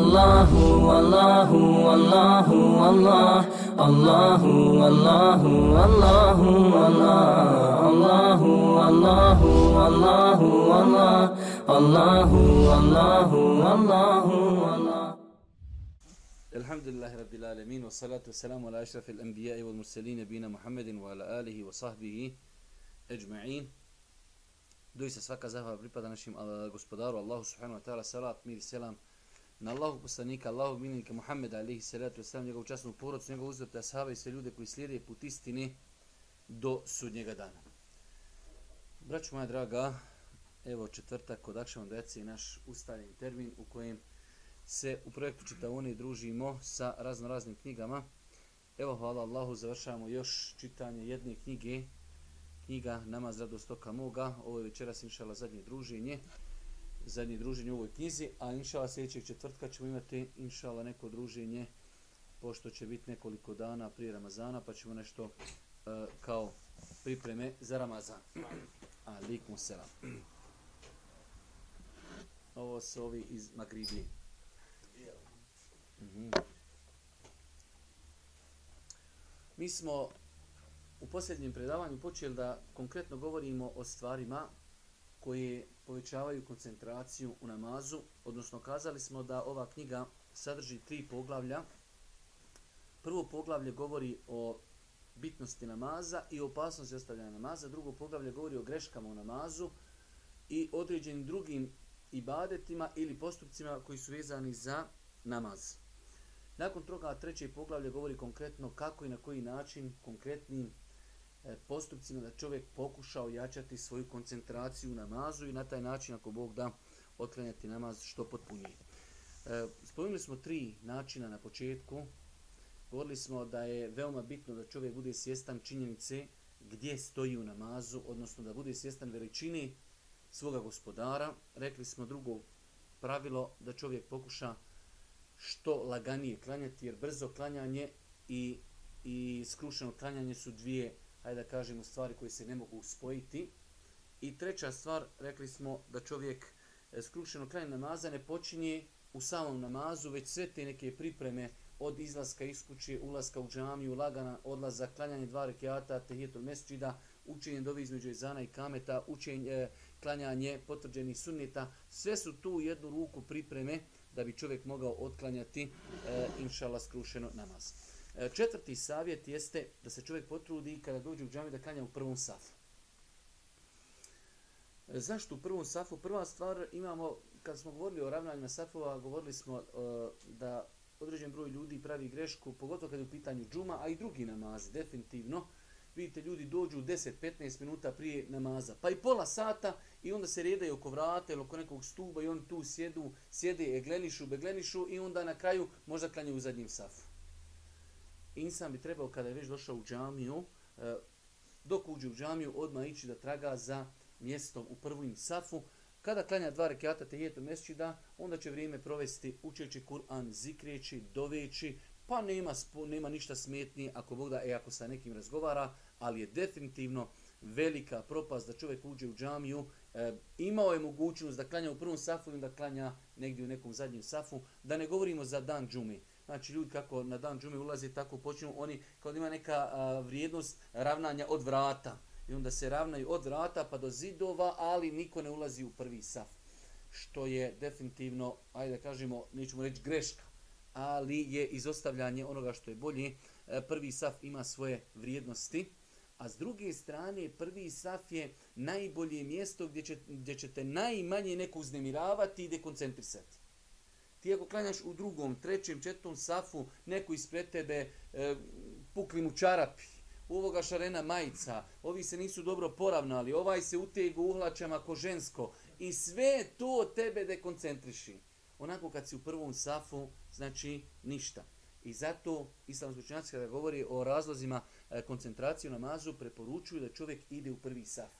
الله والله والله والله الله والله والله والله الله والله والله الله والله والله والله الحمد لله رب العالمين والصلاة والسلام على أشرف الأنبياء والمرسلين نبينا محمد وعلى آله وصحبه أجمعين دويس سفاكا زهرة بريبا دانشيم على غسبدار والله سبحانه وتعالى سلام مير سلام na Allahu poslanika, Allahu minika Muhammeda alihi salatu wasalam, njegovu časnu porodcu, njegovu uzvrte ashaba i sve ljude koji slijede put istine do sudnjega dana. Braću moja draga, evo četvrtak kod Akšavom deci naš ustaljen termin u kojem se u projektu Čitavone družimo sa razno raznim knjigama. Evo, hvala Allahu, završavamo još čitanje jedne knjige, knjiga Namaz radostoka moga. Ovo je večeras inšala zadnje druženje, zadnje druženje u ovoj knjizi, a inšala sljedećeg četvrtka ćemo imati inšala neko druženje, pošto će biti nekoliko dana prije Ramazana, pa ćemo nešto uh, kao pripreme za Ramazan. Alikum selam. Ovo su ovi iz Magribije. Mm -hmm. Mi smo u posljednjem predavanju počeli da konkretno govorimo o stvarima koje povećavaju koncentraciju u namazu, odnosno kazali smo da ova knjiga sadrži tri poglavlja. Prvo poglavlje govori o bitnosti namaza i opasnosti ostavljanja namaza, drugo poglavlje govori o greškama u namazu i određenim drugim ibadetima ili postupcima koji su vezani za namaz. Nakon toga treće poglavlje govori konkretno kako i na koji način konkretnim E, postupcima da čovjek pokuša ojačati svoju koncentraciju na namazu i na taj način ako Bog da otklanjati namaz što potpunije. E, spomenuli smo tri načina na početku. Govorili smo da je veoma bitno da čovjek bude svjestan činjenice gdje stoji u namazu, odnosno da bude svjestan veličini svoga gospodara. Rekli smo drugo pravilo da čovjek pokuša što laganije klanjati, jer brzo klanjanje i, i skrušeno klanjanje su dvije hajde da kažemo, stvari koje se ne mogu spojiti. I treća stvar, rekli smo da čovjek e, skrušeno kraj namaza ne počinje u samom namazu, već sve te neke pripreme od izlaska iz kuće, ulaska u džamiju, lagana odlaza, klanjanje dva rekiata, tehijetul mesčida, učenje dovi između izana i kameta, učenje, e, klanjanje potvrđenih sunnita, sve su tu u jednu ruku pripreme da bi čovjek mogao otklanjati e, inšala skrušeno namaz. E, četvrti savjet jeste da se čovjek potrudi kada dođe u džami da klanja u prvom safu. E, zašto u prvom safu? Prva stvar imamo, kad smo govorili o ravnanjima safova, govorili smo uh, da određen broj ljudi pravi grešku, pogotovo kada je u pitanju džuma, a i drugi namazi, definitivno. Vidite, ljudi dođu 10-15 minuta prije namaza, pa i pola sata i onda se redaju oko vrata ili oko nekog stuba i oni tu sjedu, sjede, eglenišu, beglenišu i onda na kraju možda klanjaju u zadnjim safu insan bi trebao kada je već došao u džamiju, e, dok uđe u džamiju, odmah ići da traga za mjestom u prvim safu. Kada klanja dva rekiata tehijetu mesčida, onda će vrijeme provesti učeći Kur'an, zikrijeći, doveći, pa nema, nema ništa smetnije ako Bog da, e, ako sa nekim razgovara, ali je definitivno velika propast da čovjek uđe u džamiju, e, imao je mogućnost da klanja u prvom safu ili da klanja negdje u nekom zadnjem safu, da ne govorimo za dan džumi znači ljudi kako na dan džume ulaze, tako počinu oni, kao da ima neka a, vrijednost ravnanja od vrata. I onda se ravnaju od vrata pa do zidova, ali niko ne ulazi u prvi saf. Što je definitivno, ajde da kažemo, nećemo reći greška, ali je izostavljanje onoga što je bolje. E, prvi saf ima svoje vrijednosti, a s druge strane prvi saf je najbolje mjesto gdje, će, gdje ćete najmanje neko uznemiravati i dekoncentrisati. Ti ako klanjaš u drugom, trećem, četvrtom safu, neko ispred tebe e, pukli mu čarapi, u ovoga šarena majica, ovi se nisu dobro poravnali, ovaj se utegu uhlačama ko žensko i sve to tebe dekoncentriši. Onako kad si u prvom safu, znači ništa. I zato islamski učenjaci kada govori o razlozima e, koncentracije u namazu, preporučuju da čovjek ide u prvi saf.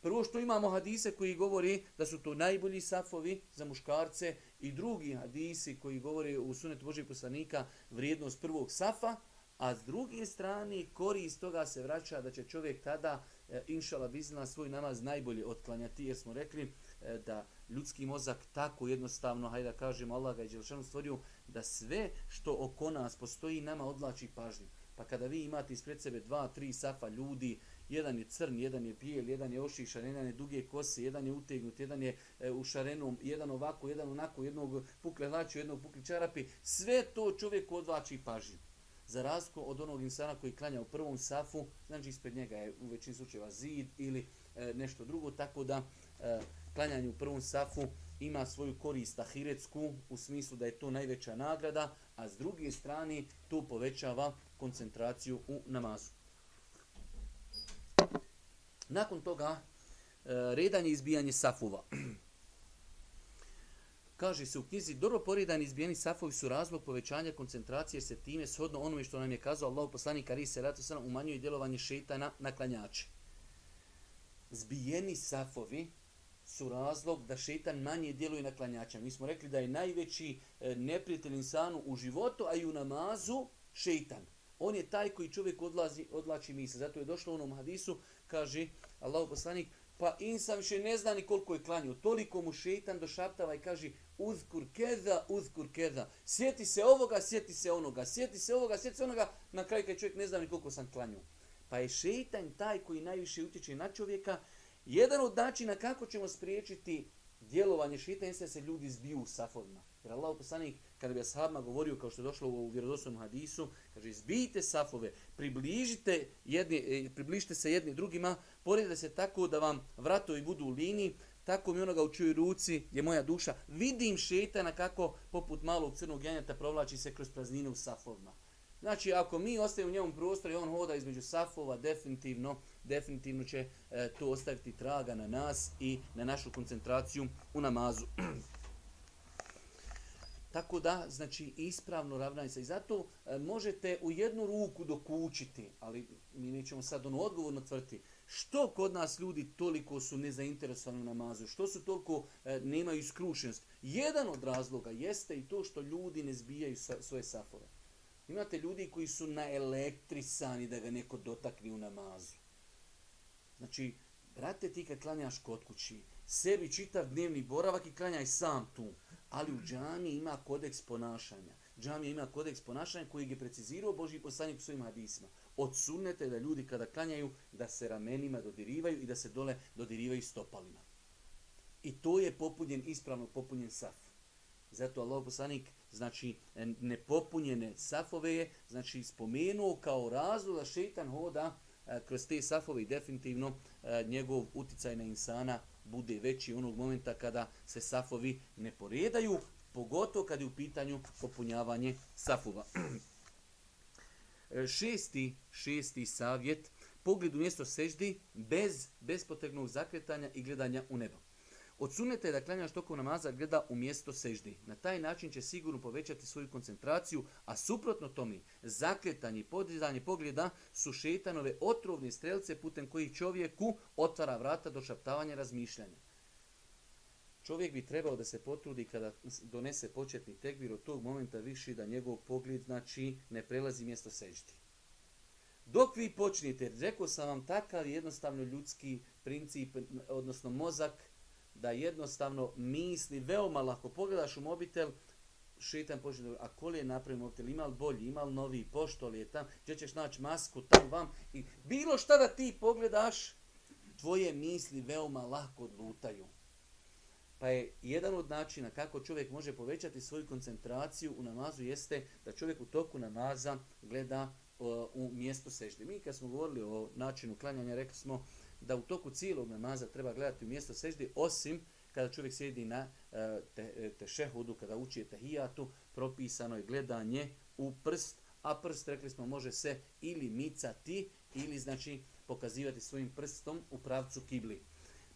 Prvo što imamo hadise koji govori da su to najbolji safovi za muškarce i drugi hadisi koji govore u sunetu Božeg poslanika vrijednost prvog safa, a s druge strane korist toga se vraća da će čovjek tada, e, inšala bizna, svoj namaz najbolje otklanjati, jer smo rekli e, da ljudski mozak tako jednostavno, hajde da kažemo, Allah ga je Đelšanu stvorio, da sve što oko nas postoji nama odlači pažnju. Pa kada vi imate ispred sebe dva, tri safa ljudi, jedan je crn, jedan je bijel, jedan je ošišan, jedan je duge kose, jedan je utegnut, jedan je e, u šarenom, jedan ovako, jedan onako, jednog pukle hlaču, jednog pukle čarapi, sve to čovjek odvlači pažnju. Za razliku od onog insana koji klanja u prvom safu, znači ispred njega je u većini slučajeva zid ili e, nešto drugo, tako da e, klanjanje u prvom safu ima svoju korist ahiretsku u smislu da je to najveća nagrada, a s druge strane to povećava koncentraciju u namazu. Nakon toga, e, redanje i izbijanje safova. Kaže se u knjizi, dobro poredani izbijeni safovi su razlog povećanja koncentracije, jer se time shodno onome što nam je kazao Allah poslanik Ali se ratu sana umanjuje djelovanje šeitana na klanjače. Zbijeni safovi su razlog da šeitan manje djeluje na klanjača. Mi smo rekli da je najveći e, neprijatelj insanu u životu, a i u namazu šeitan. On je taj koji čovjek odlazi, odlači misle. Zato je došlo u onom hadisu, kaže Allahu poslanik, pa insan više ne zna ni koliko je klanio. Toliko mu šeitan došaptava i kaže uzkur keza, uzkur keza. Sjeti se ovoga, sjeti se onoga, sjeti se ovoga, sjeti se onoga. Na kraju kad čovjek ne zna ni koliko sam klanio. Pa je šeitan taj koji najviše utječe na čovjeka. Jedan od načina kako ćemo spriječiti djelovanje šeitan jeste se ljudi zbiju u safovima. Jer Allah poslanik kada bi ashabima govorio kao što je došlo u vjerodostojnom hadisu, kaže izbijte safove, približite, jedni, e, približite se jedni drugima, poredite se tako da vam vratovi budu u liniji, tako mi onoga u čujoj ruci je moja duša. Vidim šetana kako poput malog crnog janjata provlači se kroz praznine u safovima. Znači, ako mi ostavimo u njemu prostor i on hoda između safova, definitivno, definitivno će e, to ostaviti traga na nas i na našu koncentraciju u namazu. Tako da, znači, ispravno ravnanje se. I zato e, možete u jednu ruku dokučiti, ali mi nećemo sad ono odgovorno tvrti, što kod nas ljudi toliko su nezainteresovani u namazu, što su toliko e, nemaju iskrušenost. Jedan od razloga jeste i to što ljudi ne zbijaju sa, svoje safove. Imate ljudi koji su naelektrisani da ga neko dotakne u namazu. Znači, brate, ti kad klanjaš kod kući, sebi čitav dnevni boravak i klanjaj sam tu ali u džami ima kodeks ponašanja. Džamija ima kodeks ponašanja koji je precizirao Boži poslanik u svojim hadisima. Od sunnete da ljudi kada klanjaju da se ramenima dodirivaju i da se dole dodirivaju stopalima. I to je popunjen, ispravno popunjen saf. Zato Allah poslanik, znači nepopunjene safove je, znači spomenuo kao razlog da šetan hoda e, kroz te safove i definitivno e, njegov uticaj na insana bude veći onog momenta kada se safovi ne poredaju, pogotovo kad je u pitanju popunjavanje safova. E, šesti, šesti savjet, pogled u mjesto seždi bez bespotrebnog zakretanja i gledanja u nebo. Od suneta je da klanjaš tokom namaza gleda u mjesto seždi. Na taj način će sigurno povećati svoju koncentraciju, a suprotno tome, zakretanje i podizanje pogleda su šetanove otrovne strelce putem kojih čovjeku otvara vrata do šaptavanja razmišljanja. Čovjek bi trebao da se potrudi kada donese početni tekbir od tog momenta više da njegov pogled znači ne prelazi mjesto seždi. Dok vi počnete, rekao sam vam takav jednostavno ljudski princip, odnosno mozak, da jednostavno misli veoma lako. Pogledaš u mobitel, šitan počne a koli je napravio mobitel, ima li bolji, ima li novi, pošto li je tam, gdje ćeš naći masku, tam, vam. I bilo šta da ti pogledaš, tvoje misli veoma lako odlutaju. Pa je jedan od načina kako čovjek može povećati svoju koncentraciju u namazu jeste da čovjek u toku namaza gleda uh, u mjesto sežde. Mi kad smo govorili o načinu klanjanja, rekli smo da u toku cijelog namaza treba gledati u mjesto sežde, osim kada čovjek sjedi na e, te, e, tešehudu, kada uči tahijatu, propisano je gledanje u prst, a prst, rekli smo, može se ili micati, ili znači pokazivati svojim prstom u pravcu kibli.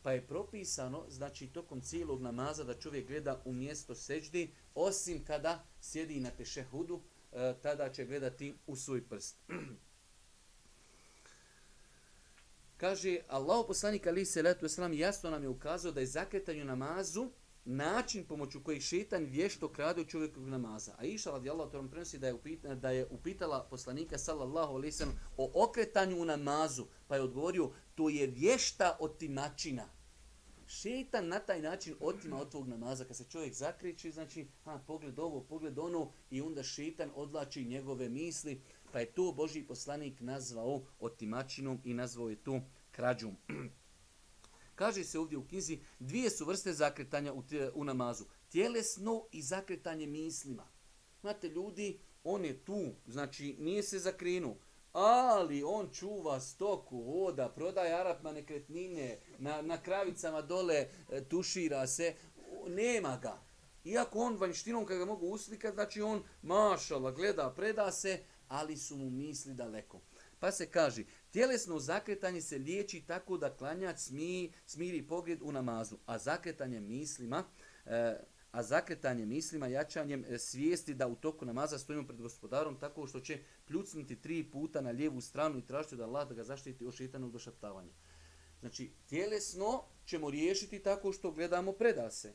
Pa je propisano, znači, tokom cijelog namaza da čovjek gleda u mjesto seđdi, osim kada sjedi na tešehudu, e, tada će gledati u svoj prst. Kaže, Allah poslanik ali se letu eslam jasno nam je ukazao da je zakretanje namazu način pomoću kojeg šetan vješto krade u čovjekovog namaza. A iša radijallahu ta'ala prenosi da je, upitala, da je upitala poslanika sallallahu alaihi sallam o okretanju u namazu, pa je odgovorio, to je vješta od timačina. Šeitan na taj način otima od tvog namaza. Kad se čovjek zakriči, znači, ha, pogled ovo, pogled ono, i onda šetan odlači njegove misli, pa je to Boži poslanik nazvao otimačinom i nazvao je to krađom. Kaže se ovdje u knjizi, dvije su vrste zakretanja u, u namazu. Tjelesno i zakretanje mislima. Znate, ljudi, on je tu, znači nije se zakrenuo, ali on čuva stoku, voda, prodaje Arapma nekretnine, na, na kravicama dole e, tušira se, nema ga. Iako on vanjštinom kada ga mogu uslikati, znači on mašala, gleda, preda se, ali su mu misli daleko. Pa se kaže, tjelesno zakretanje se liječi tako da klanjač smi, smiri pogled u namazu, a zakretanje mislima, e, a zakretanje mislima jačanjem e, svijesti da u toku namaza stojimo pred gospodarom tako što će pljucnuti tri puta na lijevu stranu i tražiti da Allah da ga zaštiti od šitanog došaptavanja. Znači, tjelesno ćemo riješiti tako što gledamo predase,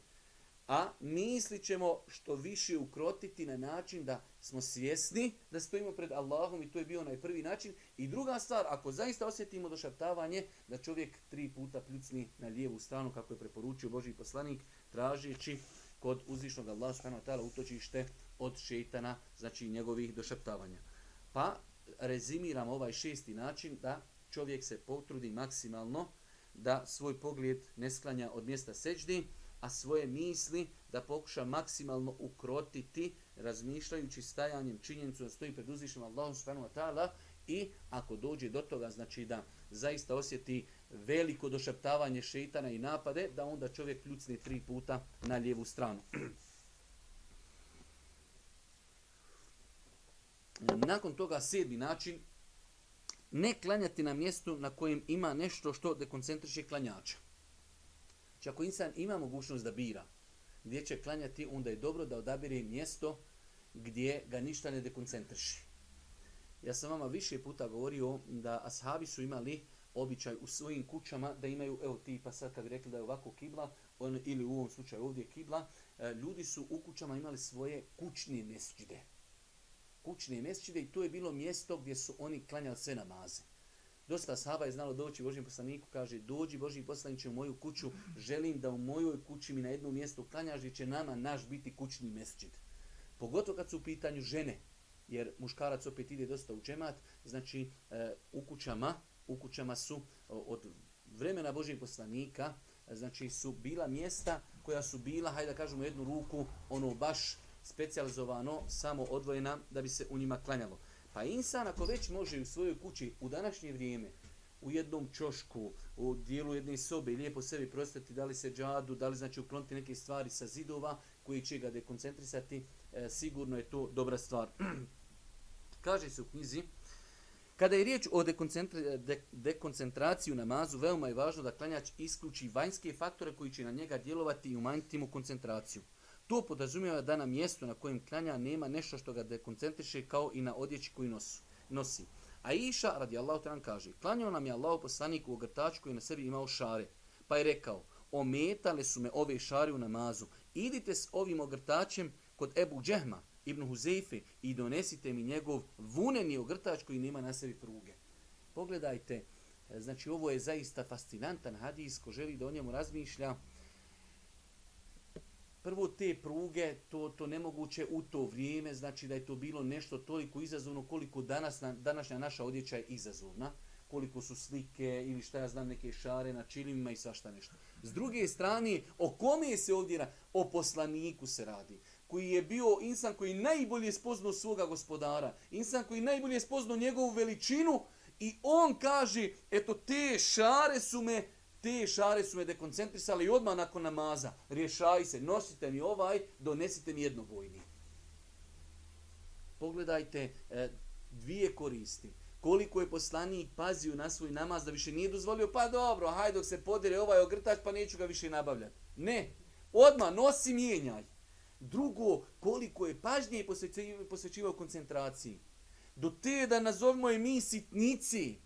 a misli ćemo što više ukrotiti na način da smo svjesni da stojimo pred Allahom i to je bio onaj prvi način. I druga stvar, ako zaista osjetimo došaptavanje, da čovjek tri puta pljucni na lijevu stranu kako je preporučio Boži poslanik, tražeći kod uzvišnog Allaha subhanahu wa ta'ala utočište od šeitana, znači njegovih došaptavanja. Pa rezimiram ovaj šesti način da čovjek se potrudi maksimalno da svoj pogled ne sklanja od mjesta seđdi, a svoje misli da pokuša maksimalno ukrotiti razmišljajući stajanjem činjenicu da stoji pred uzvišnom Allahom subhanahu wa ta'ala i ako dođe do toga, znači da zaista osjeti veliko došaptavanje šeitana i napade, da onda čovjek kljucne tri puta na lijevu stranu. Nakon toga sedmi način, ne klanjati na mjestu na kojem ima nešto što dekoncentriše klanjača. Znači ako insan ima mogućnost da bira gdje će klanjati, onda je dobro da odabire mjesto gdje ga ništa ne dekoncentriši. Ja sam vama više puta govorio da ashabi su imali običaj u svojim kućama da imaju, evo ti pa sad kad bi rekli da je ovako kibla, on, ili u ovom slučaju ovdje kibla, e, ljudi su u kućama imali svoje kućne mesđide. Kućne mesđide i to je bilo mjesto gdje su oni klanjali sve namaze. Dosta sahaba je znalo doći Božim poslaniku, kaže, dođi Boži poslaniće u moju kuću, želim da u mojoj kući mi na jednom mjestu klanjaš, će nama naš biti kućni mesčit. Pogotovo kad su u pitanju žene, jer muškarac opet ide dosta u džemat, znači e, u kućama, u kućama su od vremena Božijeg poslanika, e, znači su bila mjesta koja su bila, hajde da kažemo jednu ruku, ono baš specijalizovano, samo odvojena da bi se u njima klanjalo. Pa insan ako već može u svojoj kući u današnje vrijeme, u jednom čošku, u dijelu jedne sobe, lijepo sebi prostati da li se džadu, da li znači ukloniti neke stvari sa zidova koji će ga dekoncentrisati, e, sigurno je to dobra stvar. Kaže se u knjizi, Kada je riječ o dekoncentraciji u namazu, veoma je važno da klanjač isključi vanjske faktore koji će na njega djelovati i umanjiti mu koncentraciju. To podrazumijeva da na mjestu na kojem klanja nema nešto što ga dekoncentriše kao i na odjeći koji nosi. A Iša, radi Allah, kaže, klanjao nam je Allah poslanik u ogrtaču koji na sebi imao šare. Pa je rekao, ometale su me ove šare u namazu, idite s ovim ogrtačem kod Ebu Džehma, Ibn Huzeife i donesite mi njegov vuneni ogrtač koji nema na sebi pruge. Pogledajte, e, znači ovo je zaista fascinantan hadis ko želi da o njemu razmišlja. Prvo te pruge, to, to nemoguće u to vrijeme, znači da je to bilo nešto toliko izazovno koliko danas, današnja naša odjeća je izazovna koliko su slike ili šta ja znam neke šare na čilimima i svašta nešto. S druge strane, o kome se ovdje? O poslaniku se radi koji je bio insan koji najbolje spoznao svoga gospodara, insan koji najbolje spoznao njegovu veličinu i on kaže, eto te šare su me, te šare su me dekoncentrisali i odmah nakon namaza, rješaj se, nosite mi ovaj, donesite mi jednobojni. Pogledajte e, dvije koristi. Koliko je poslanik pazio na svoj namaz da više nije dozvolio, pa dobro, hajde dok se podire ovaj ogrtač, pa neću ga više nabavljati. Ne, odmah nosi mijenjaj. Drugo, koliko je pažnje posvećivao koncentraciji. Do te da nazovimo je mi sitnici,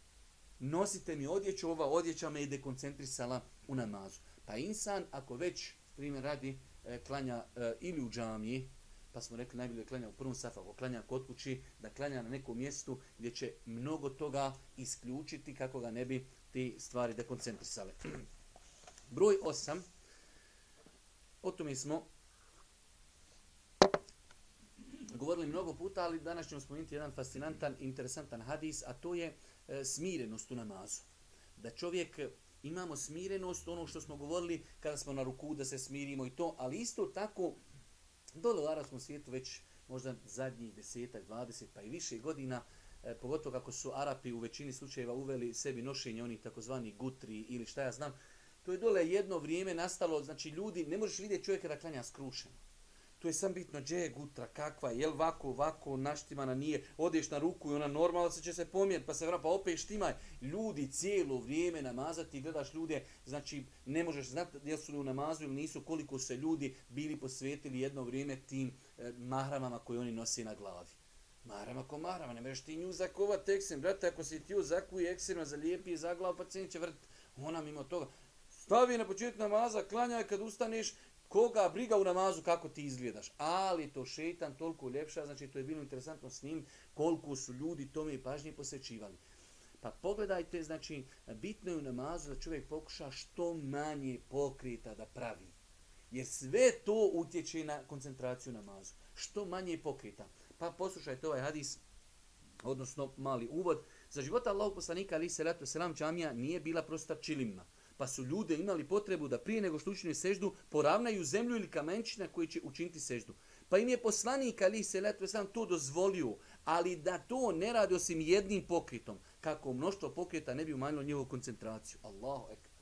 nosite mi odjeću, ova odjeća me je dekoncentrisala u namazu. Pa insan, ako već, primjer radi, e, klanja e, ili u džamiji, pa smo rekli najbolje da klanja u prvom safu, ako klanja kod kući, da klanja na nekom mjestu gdje će mnogo toga isključiti kako ga ne bi ti stvari dekoncentrisale. Broj 8. O tome smo govorili mnogo puta, ali danas ćemo spomenuti jedan fascinantan, interesantan hadis, a to je e, smirenost u namazu. Da čovjek e, imamo smirenost, ono što smo govorili kada smo na ruku da se smirimo i to, ali isto tako dole u arabskom svijetu već možda zadnjih desetak, dvadeset pa i više godina, e, pogotovo kako su Arapi u većini slučajeva uveli sebi nošenje onih takozvani gutri ili šta ja znam, to je dole jedno vrijeme nastalo, znači ljudi, ne možeš vidjeti čovjeka da klanja skrušeno to je sam bitno, gdje je gutra, kakva je, jel vako, vako, naštimana nije, odeš na ruku i ona normalno se će se pomijeti, pa se vrapa, pa opet štimaj. Ljudi cijelo vrijeme namazati, gledaš ljude, znači ne možeš znati jel su li u namazu ili nisu, koliko se ljudi bili posvetili jedno vrijeme tim eh, mahramama koje oni nosi na glavi. Marama ko marama, ne možeš ti nju zakovat eksim, brate, ako si ti u zakuje za zalijepi i za glavu, pa će vrt, ona mimo toga. Stavi na početku namaza, klanjaj kad ustaneš, koga briga u namazu kako ti izgledaš. Ali to šeitan toliko ljepša, znači to je bilo interesantno s njim, koliko su ljudi tome i pažnje posvećivali. Pa pogledajte, znači, bitno je u namazu da čovjek pokuša što manje pokrita da pravi. Jer sve to utječe na koncentraciju namazu. Što manje pokrita. Pa poslušajte ovaj hadis, odnosno mali uvod. Za života Allahog poslanika, ali se ratu selam džamija, nije bila prosta čilimna pa su ljude imali potrebu da prije nego što učine seždu poravnaju zemlju ili kamenčina koji će učiniti seždu. Pa im je poslanik Ali se leto sam to dozvolio, ali da to ne radi osim jednim pokritom, kako mnoštvo pokreta ne bi umanjilo njegovu koncentraciju. Allahu ekber.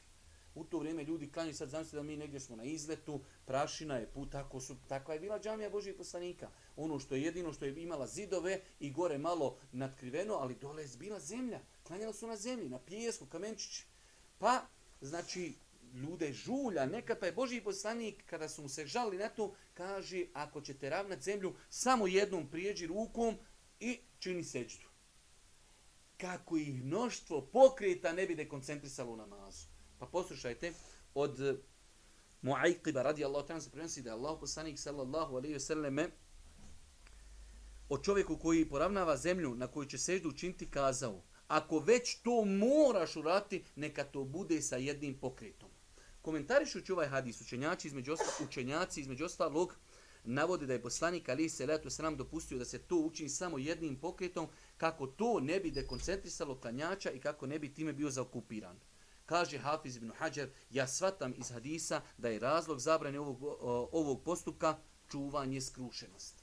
U to vrijeme ljudi klanjaju, sad znam da mi negdje smo na izletu, prašina je put, tako su, takva je bila džamija Božih poslanika. Ono što je jedino što je imala zidove i gore malo natkriveno, ali dole je bila zemlja. Klanjali su na zemlji, na pijesku, kamenčići. Pa znači, ljude žulja. Nekad pa je Boži poslanik, kada su mu se žali na to, kaže, ako ćete ravnat zemlju, samo jednom prijeđi rukom i čini seđu. Kako ih mnoštvo pokreta ne bi dekoncentrisalo u namazu. Pa poslušajte, od Mu'ajqiba radijallahu ta'ala se prenosi da je Allah poslanik sallallahu alaihi vseleme o čovjeku koji poravnava zemlju na koju će seždu učiniti kazao ako već to moraš urati, neka to bude sa jednim pokretom. Komentarišući ovaj hadis, učenjaci između, osta, učenjaci između ostalog navode da je poslanik Ali se letu se nam dopustio da se to učini samo jednim pokretom, kako to ne bi dekoncentrisalo klanjača i kako ne bi time bio zaokupiran. Kaže Hafiz ibn Hajar, ja svatam iz hadisa da je razlog zabrane ovog, ovog postupka čuvanje skrušenosti.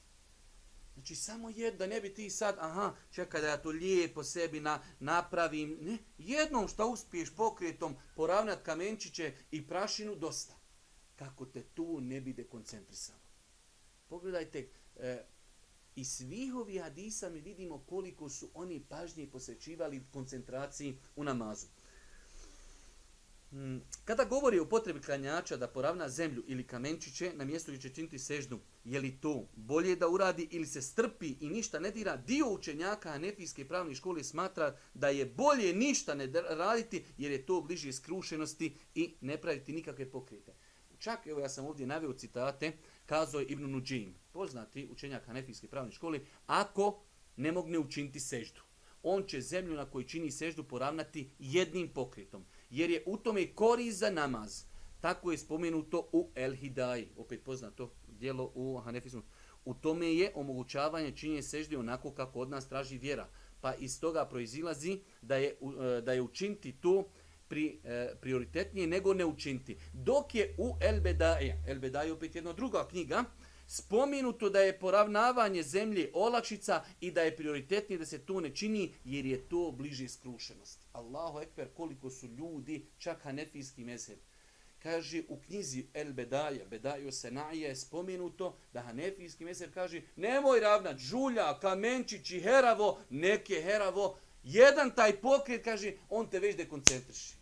Znači samo jed, da ne bi ti sad, aha, čekaj da ja to lijepo sebi na, napravim. Ne, jednom što uspiješ pokretom poravnat kamenčiće i prašinu, dosta. Kako te tu ne bi dekoncentrisalo. Pogledajte, e, i svih ovih hadisa mi vidimo koliko su oni pažnje posvećivali koncentraciji u namazu. Mm, kada govori o potrebi klanjača da poravna zemlju ili kamenčiće na mjestu gdje će činiti seždu, je li to bolje da uradi ili se strpi i ništa ne dira, dio učenjaka Hanefijske pravne škole smatra da je bolje ništa ne raditi jer je to bliže skrušenosti i ne praviti nikakve pokrete. Čak, evo ja sam ovdje naveo citate, kazao je Ibn Nuđin, poznati učenjak Hanefijske pravne škole, ako ne mogne učiniti seždu, on će zemlju na kojoj čini seždu poravnati jednim pokretom jer je u tome kori za namaz. Tako je spomenuto u El Hidaj, opet poznato dijelo u Hanefizmu. U tome je omogućavanje činjenja sežde onako kako od nas traži vjera. Pa iz toga proizilazi da je, e, da je učinti to pri, e, prioritetnije nego ne učinti. Dok je u El Bedai, El Bedai opet jedna druga knjiga, spomenuto da je poravnavanje zemlje olakšica i da je prioritetnije da se to ne čini jer je to bliže skrušenosti. Allahu ekber koliko su ljudi, čak hanefijski mezheb. Kaže u knjizi El Bedaja, Bedaju Senaje je spomenuto da hanefijski mezheb kaže nemoj ravnat žulja, kamenčići, heravo, neke heravo, jedan taj pokret kaže on te već dekoncentriši.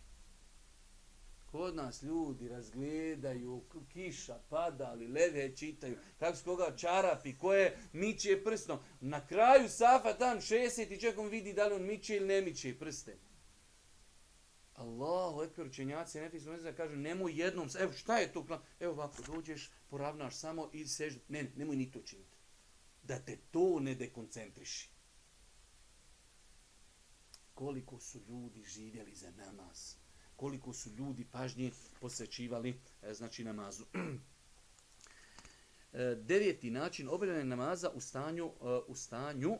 Kod nas ljudi razgledaju, kiša pada, ali leve čitaju, kako s koga čarapi, koje miče prsno. Na kraju safa tam 60 i čekom vidi da li on miče ili ne miče prste. Allahu ekber učenjaci, ne su kažu, nemoj jednom, evo šta je to? Evo ovako, dođeš, poravnaš samo i sež, ne, ne, nemoj ni to činiti. Da te to ne dekoncentriši. Koliko su ljudi živjeli za namaz koliko su ljudi pažnje posvećivali e, znači namazu. E, deveti način obavljanja namaza u stanju, e, u stanju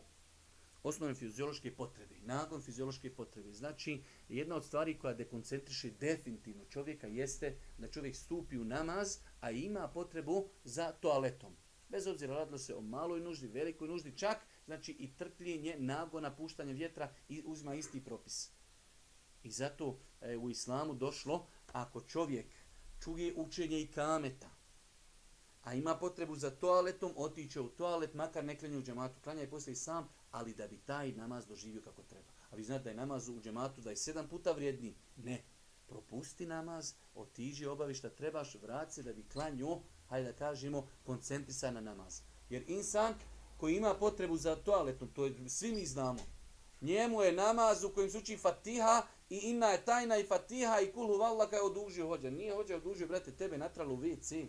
osnovne fiziološke potrebe, nakon fiziološke potrebe. Znači, jedna od stvari koja dekoncentriše definitivno čovjeka jeste da čovjek stupi u namaz, a ima potrebu za toaletom. Bez obzira radilo se o maloj nuždi, velikoj nuždi, čak znači i trpljenje, nago napuštanje vjetra i uzma isti propis. I zato e, u islamu došlo, ako čovjek čuje učenje i kameta, a ima potrebu za toaletom, otiće u toalet, makar ne klanje u džematu, klanja i poslije sam, ali da bi taj namaz doživio kako treba. A vi znate da je namaz u džematu da je sedam puta vrijedni. Ne. Propusti namaz, otiži, obavi šta trebaš, vrati se da bi klanju, hajde da kažemo, koncentrisa na namaz. Jer insan koji ima potrebu za toaletom, to je, svi mi znamo, njemu je namaz u kojem se uči fatiha i ina je tajna i fatiha i kulhu valla kao odužio hođa. Nije hođa odužio, brate, tebe natralo u WC.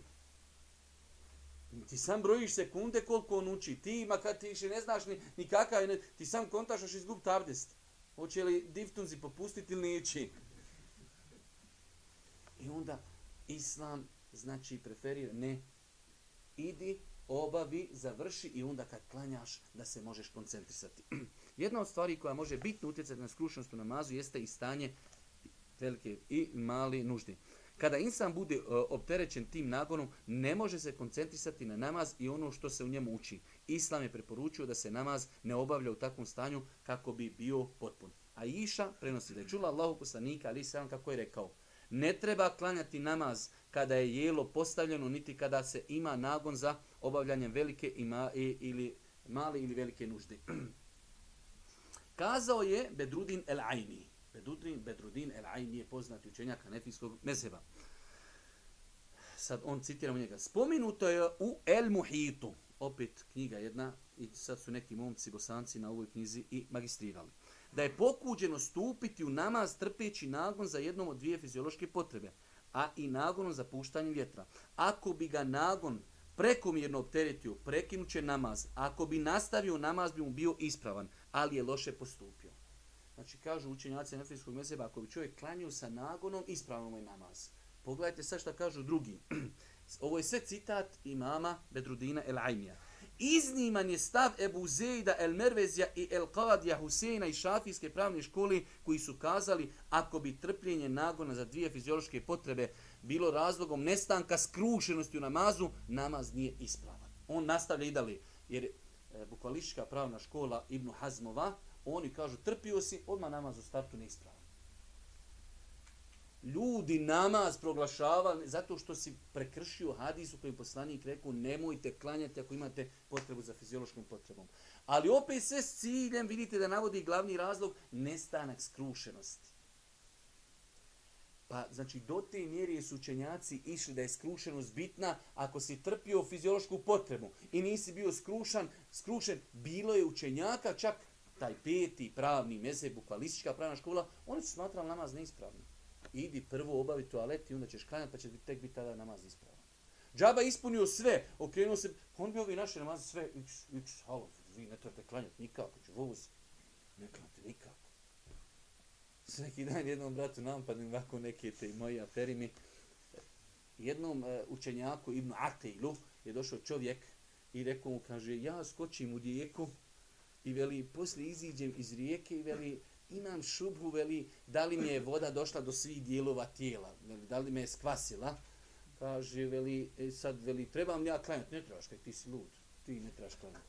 Ti sam brojiš sekunde koliko on uči. Ti ima kad ti više ne znaš ni, ni kakav, ne, ti sam kontašaš izgub tabdest. Hoće li diftunzi popustiti ili neće? I onda islam znači preferira ne idi, obavi, završi i onda kad klanjaš da se možeš koncentrisati. Jedna od stvari koja može bitno utjecati na skrušenost u namazu jeste i stanje velike i mali nuždi. Kada insan bude uh, opterećen tim nagonom, ne može se koncentrisati na namaz i ono što se u njemu uči. Islam je preporučio da se namaz ne obavlja u takvom stanju kako bi bio potpun. A Iša prenosi da je čula Allahu poslanika, ali sam kako je rekao, ne treba klanjati namaz kada je jelo postavljeno, niti kada se ima nagon za obavljanje velike ima, i, ili male ili velike nužde. Kazao je Bedrudin el-Ajni. Bedrudin, Bedrudin el-Ajni je poznati učenjak Hanefijskog mezheba. Sad on citiramo njega. Spominuto je u El Muhitu. Opet knjiga jedna i sad su neki momci bosanci na ovoj knjizi i magistrirali. Da je pokuđeno stupiti u namaz trpeći nagon za jednom od dvije fiziološke potrebe, a i nagonom za puštanje vjetra. Ako bi ga nagon prekomjerno opteretio, prekinuće namaz. Ako bi nastavio namaz, bi mu bio ispravan, ali je loše postupio. Znači, kažu učenjaci nefijskog meseba, ako bi čovjek klanio sa nagonom, ispravno mu je namaz. Pogledajte sad šta kažu drugi. Ovo je sve citat imama Bedrudina El Ajmija. Izniman je stav Ebu Zejda El Mervezija i El Qadija Huseina i šafijske pravne škole koji su kazali ako bi trpljenje nagona za dvije fiziološke potrebe bilo razlogom nestanka skrušenosti u namazu, namaz nije ispravan. On nastavlja i dalje, jer e, bukvalistička pravna škola Ibn Hazmova, oni kažu trpio si, odmah namaz u startu neispravan. Ljudi namaz proglašavali zato što si prekršio hadis u kojem poslanik rekao nemojte klanjati ako imate potrebu za fiziološkom potrebom. Ali opet sve s ciljem vidite da navodi glavni razlog nestanak skrušenosti. Pa, znači, do te mjeri su učenjaci išli da je skrušenost bitna ako si trpio fiziološku potrebu i nisi bio skrušan, skrušen, bilo je učenjaka, čak taj peti pravni meze, bukvalistička pravna škola, oni su smatrali namaz neispravnim. Idi prvo obavi toalet i onda ćeš klanjati pa će tek biti tada namaz ispravan. Džaba ispunio sve, okrenuo se, on bi ovi naše namaze sve, ić, ić, halo, vi ne trebate klanjati nikako, ću voz, ne klanjate nikako svaki dan jednom bratu napadnim ovako neke te moji aferi mi. Jednom uh, učenjaku Ibn Ateilu je došao čovjek i rekao mu, kaže, ja skočim u rijeku i veli, poslije iziđem iz rijeke i veli, imam šubhu, veli, da li mi je voda došla do svih dijelova tijela, veli, da li me je skvasila. Kaže, veli, e, sad, veli, trebam ja klanjati, ne trebaš, kaj ti si lud, ti ne trebaš klanjati.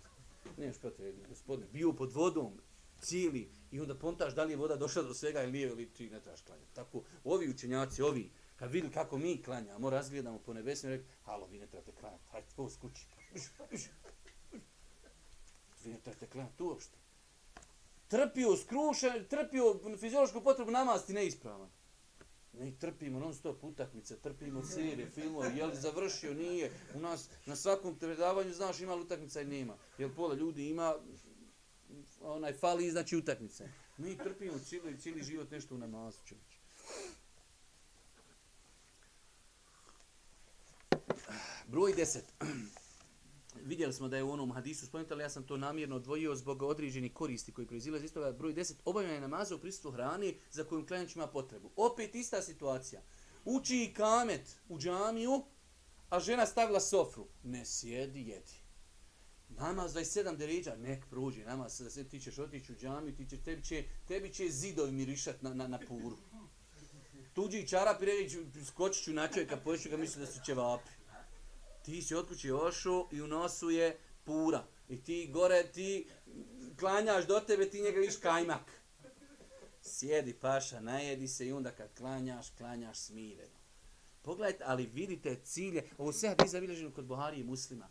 Nemaš potrebe, gospodine, bio pod vodom, cijeli i onda pontaš da li je voda došla do svega ili nije ili ti ne trebaš klanjati. Tako, ovi učenjaci, ovi, kad vidi kako mi klanjamo, razgledamo po nebesima rekli, halo, vi ne trebate klanjati, hajde, po skući. Vi ne trebate klanjati uopšte. Trpio skrušen, trpio fiziološku potrebu namasti neispravan. Mi trpimo non stop utakmice, trpimo serije, filmove, je li završio, nije. U nas na svakom predavanju znaš ima li utakmica i nema. Jer pola ljudi ima, onaj fali znači utakmice. Mi trpimo cijeli, cijeli život nešto u namazu, čovječ. Broj 10 vidjeli smo da je u onom hadisu spomenuto, ali ja sam to namjerno odvojio zbog određenih koristi koji proizilaze iz toga. Broj 10. Obavljanje namaza u prisutstvu hrane za kojom klanjač ima potrebu. Opet ista situacija. Uči i kamet u džamiju, a žena stavila sofru. Ne sjedi, jedi. Namaz 27 deređa, nek prođe. Namaz da se ti ćeš otići u džamiju, ti će, tebi, će, tebi će zidovi mirišat na, na, na puru. Tuđi čarap i reći, skočit ću na čovjeka, pojeću ga, misli da su ćevapi ti si od kuće ošao i u nosu je pura. I ti gore, ti klanjaš do tebe, ti njega viš kajmak. Sjedi paša, najedi se i onda kad klanjaš, klanjaš smireno. Pogledajte, ali vidite cilje, ovo sve je zabilježeno kod Buhari i muslima,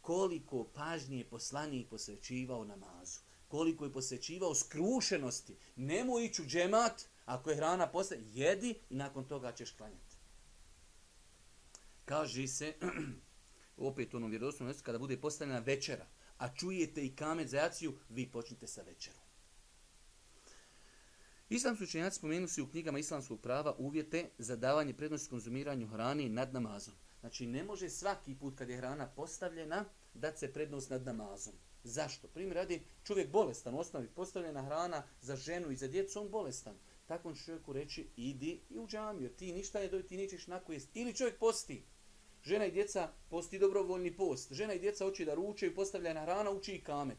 koliko pažnje je poslanik posvećivao namazu, koliko je posvećivao skrušenosti, nemoj ići u džemat, ako je hrana posle, jedi i nakon toga ćeš klanjati. Kaže se, opet u onom vjerodostojnom mjestu, kada bude postavljena večera, a čujete i kamet za jaciju, vi počnite sa večerom. Islamski učenjaci spomenu su u knjigama islamskog prava uvjete za davanje prednosti konzumiranju hrane nad namazom. Znači, ne može svaki put kad je hrana postavljena, da se prednost nad namazom. Zašto? Primjer radi, čovjek bolestan, u osnovi postavljena hrana za ženu i za djecu, on bolestan. Takvom čovjeku reći, idi i u džamiju, ti ništa ne doji, ti nećeš nakojest. Ili čovjek posti, žena i djeca posti dobrovoljni post. Žena i djeca hoće da ruče i postavljena hrana, uči i kamet.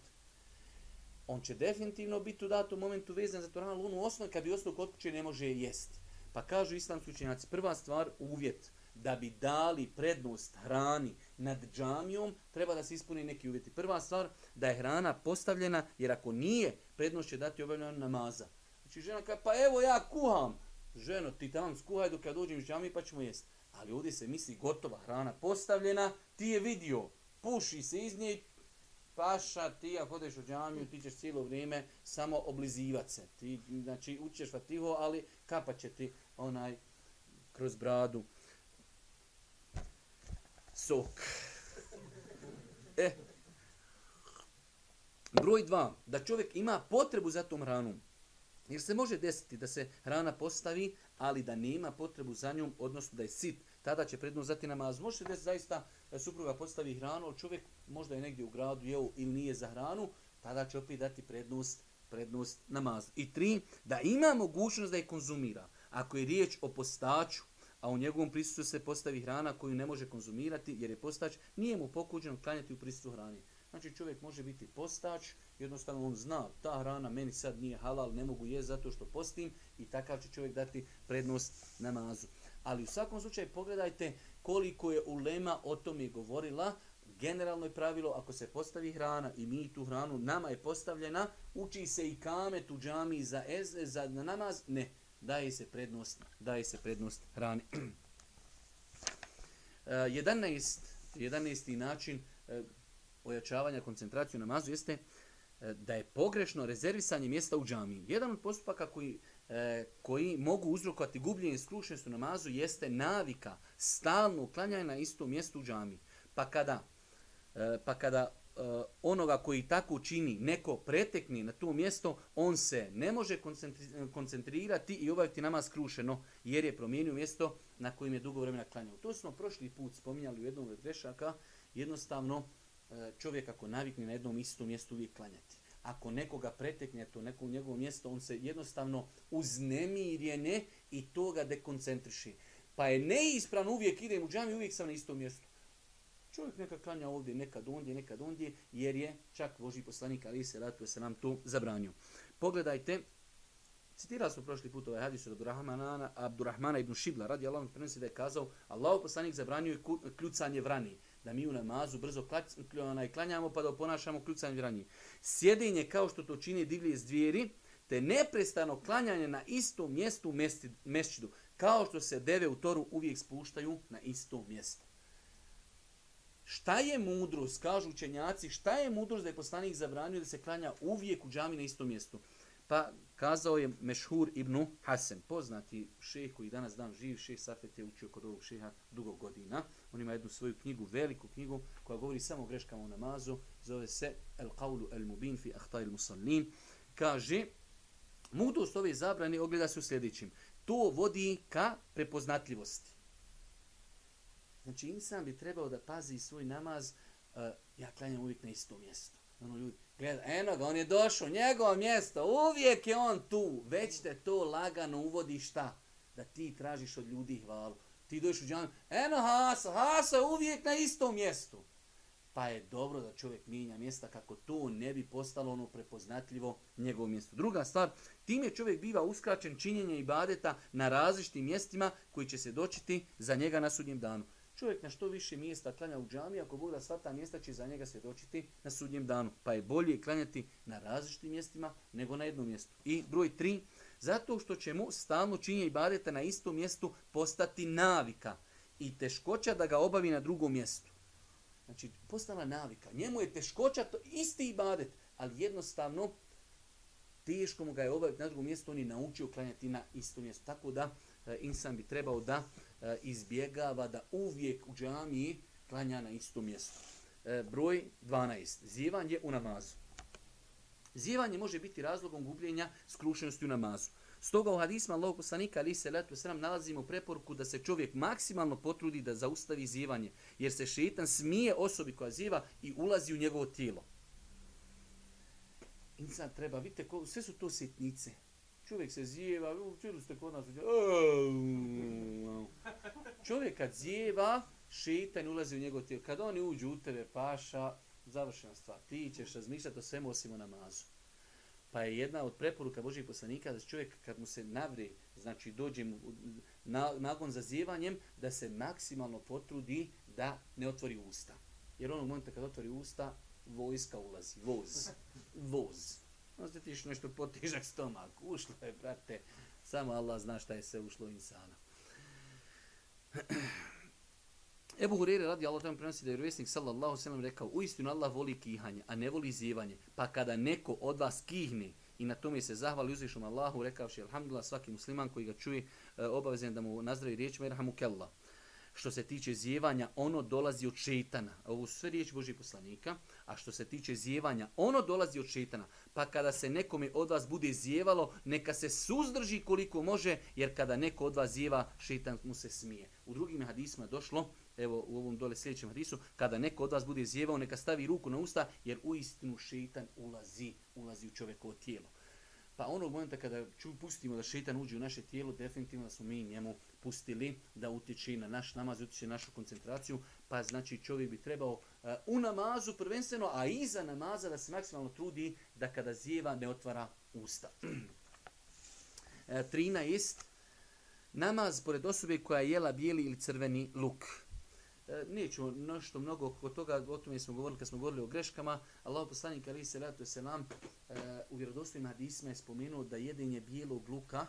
On će definitivno biti u datom momentu vezan za to hranu lunu osnovu, kad bi ostao kod kuće ne može jesti. Pa kažu islamski učenjaci, prva stvar, uvjet da bi dali prednost hrani nad džamijom, treba da se ispuni neki uvjeti. Prva stvar, da je hrana postavljena, jer ako nije, prednost će dati obavljeno namaza. Znači žena kaže, pa evo ja kuham. Ženo, ti tamo skuhaj dok ja dođem iz džamije pa ćemo jesti ali ovdje se misli gotova hrana postavljena, ti je vidio, puši se iz nje, paša, ti ako odeš u džamiju, ti ćeš cijelo vrijeme samo oblizivat se. Ti, znači, učeš fatiho, ali kapa će ti onaj kroz bradu sok. E, broj dva, da čovjek ima potrebu za tom hranom. Jer se može desiti da se hrana postavi, ali da nema potrebu za njom, odnosno da je sit, tada će prednost zati namaz. Može se desiti zaista da supruga postavi hranu, ali čovjek možda je negdje u gradu jeo ili nije za hranu, tada će opet dati prednost, prednost namazu. I tri, da ima mogućnost da je konzumira. Ako je riječ o postaču, a u njegovom prisutu se postavi hrana koju ne može konzumirati jer je postač, nije mu pokuđeno klanjati u prisutu hrani. Znači čovjek može biti postač, jednostavno on zna, ta hrana meni sad nije halal, ne mogu jesti zato što postim i takav će čovjek dati prednost namazu. Ali u svakom slučaju pogledajte koliko je ulema o tom je govorila. Generalno je pravilo, ako se postavi hrana i mi tu hranu, nama je postavljena, uči se i kamet u džami za, ez, za namaz, ne, daje se prednost, daje se prednost hrani. E, 11. 11. način e, ojačavanja koncentracije namazu jeste E, da je pogrešno rezervisanje mjesta u džamiji. Jedan od postupaka koji, e, koji mogu uzrokovati gubljenje skrušenosti u namazu jeste navika stalno uklanjanje na istom mjestu u džamiji. Pa kada, e, pa kada e, onoga koji tako čini neko pretekni na to mjesto, on se ne može koncentrirati i obaviti namaz skrušeno jer je promijenio mjesto na kojim je dugo vremena klanjao. To smo prošli put spominjali u jednom od grešaka, jednostavno E, čovjek ako navikne na jednom istom mjestu uvijek klanjati. Ako nekoga pretekne to neko u njegovo mjesto, on se jednostavno uznemirjene i to ga dekoncentriši. Pa je neispravno uvijek idem u džami, uvijek sam na istom mjestu. Čovjek neka klanja ovdje, nekad ondje, nekad ondje, jer je čak Boži poslanik, ali se ratu se nam to zabranio. Pogledajte, citirali smo prošli put ovaj hadis od Abdurrahmana, Abdurrahmana ibn Šibla, radi Allah, prenosi da je kazao, Allah poslanik zabranio je kljucanje vrani da mi u namazu brzo onaj, klanjamo pa da ponašamo kljucanje vranje. Sjedinje kao što to čini divlje zvijeri, te neprestano klanjanje na istom mjestu u mešćidu, kao što se deve u toru uvijek spuštaju na isto mjesto. Šta je mudrost, kažu učenjaci, šta je mudrost da je poslanik zabranio da se klanja uvijek u džami na istom mjestu? Pa kazao je Mešhur ibn Hasan, poznati šeh koji danas dan živ, šeh Safet je učio kod ovog šeha dugo godina. On ima jednu svoju knjigu, veliku knjigu, koja govori samo o greškama u namazu, zove se El Qawlu El Mubin fi Ahtaj El Musallin. Kaže, mudrost ove zabrane ogleda se u sljedećim. To vodi ka prepoznatljivosti. Znači, insan bi trebao da pazi svoj namaz uh, ja klanjam uvijek na isto mjesto. Ono ljudi, gleda, eno ga, on je došao, njegovo mjesto, uvijek je on tu. Već te to lagano uvodi šta? Da ti tražiš od ljudi hvalu. Ti dođeš u džanu, eno Hasa, Hasa uvijek na istom mjestu. Pa je dobro da čovjek mijenja mjesta kako to ne bi postalo ono prepoznatljivo njegovo mjesto. Druga stvar, tim je čovjek biva uskraćen činjenje ibadeta na različitim mjestima koji će se dočiti za njega na sudnjem danu. Čovjek na što više mjesta klanja u džami, ako Bog da sva ta mjesta će za njega se dočiti na sudnjem danu. Pa je bolje klanjati na različitim mjestima nego na jednom mjestu. I broj tri, zato što će mu stalno činjenje ibadeta na istom mjestu postati navika i teškoća da ga obavi na drugom mjestu. Znači, postala navika. Njemu je teškoća, to isti ibadet, ali jednostavno teško mu ga je obaviti na drugom mjestu, on je naučio klanjati na istom mjestu. Tako da, e, insan bi trebao da e, izbjegava da uvijek u džamiji klanja na istom mjestu. E, broj 12. Zivanje u namazu. Zivanje može biti razlogom gubljenja skrušenosti u namazu. Stoga u hadisma Allahog poslanika ali se letu sram nalazimo preporuku da se čovjek maksimalno potrudi da zaustavi zivanje, jer se šetan smije osobi koja ziva i ulazi u njegovo tijelo. Insan treba, vidite, ko, sve su to sitnice. Čovjek se zijeva, čuli ste kod nas, čovjek kad zijeva, šetan ulazi u njegovo tijelo. Kad oni uđu u tebe, paša, završena stvar. Ti ćeš razmišljati o svemu osim o namazu. Pa je jedna od preporuka Božih poslanika da čovjek kad mu se navri, znači dođe mu na, nagon za zjevanjem, da se maksimalno potrudi da ne otvori usta. Jer onog momenta kad otvori usta, vojska ulazi, voz, voz. Ono, Osjetiš nešto potižak stomak, ušlo je, brate, samo Allah zna šta je se ušlo insana. Ebu Hurere radi Allah tamo prenosi da je vjerovjesnik sallallahu sallam rekao u istinu Allah voli kihanje, a ne voli zjevanje. Pa kada neko od vas kihne i na tome se zahvali uzvišom Allahu, rekavši alhamdulillah svaki musliman koji ga čuje e, obavezan da mu nazdravi riječ merhamu kella. Što se tiče zjevanja, ono dolazi od šetana. Ovo su sve riječi Božih poslanika. A što se tiče zjevanja, ono dolazi od šetana. Pa kada se nekome od vas bude zjevalo, neka se suzdrži koliko može, jer kada neko od vas zjeva, šetan mu se smije. U drugim hadisma došlo, evo u ovom dole sljedećem hadisu, kada neko od vas bude zjevao, neka stavi ruku na usta, jer u istinu šeitan ulazi, ulazi u čovjekovo tijelo. Pa onog momenta kada ču, pustimo da šeitan uđe u naše tijelo, definitivno da smo mi njemu pustili da utječe na naš namaz, utječe na našu koncentraciju, pa znači čovjek bi trebao uh, u namazu prvenstveno, a iza namaza da se maksimalno trudi da kada zjeva ne otvara usta. E, 13. Namaz pored osobe koja je jela bijeli ili crveni luk. E, neću nešto mnogo oko toga, o tome smo govorili kad smo govorili o greškama. Allah poslanik Ali se ratu se nam e, u vjerodostojnim hadisma je spomenuo da jedenje bijelog luka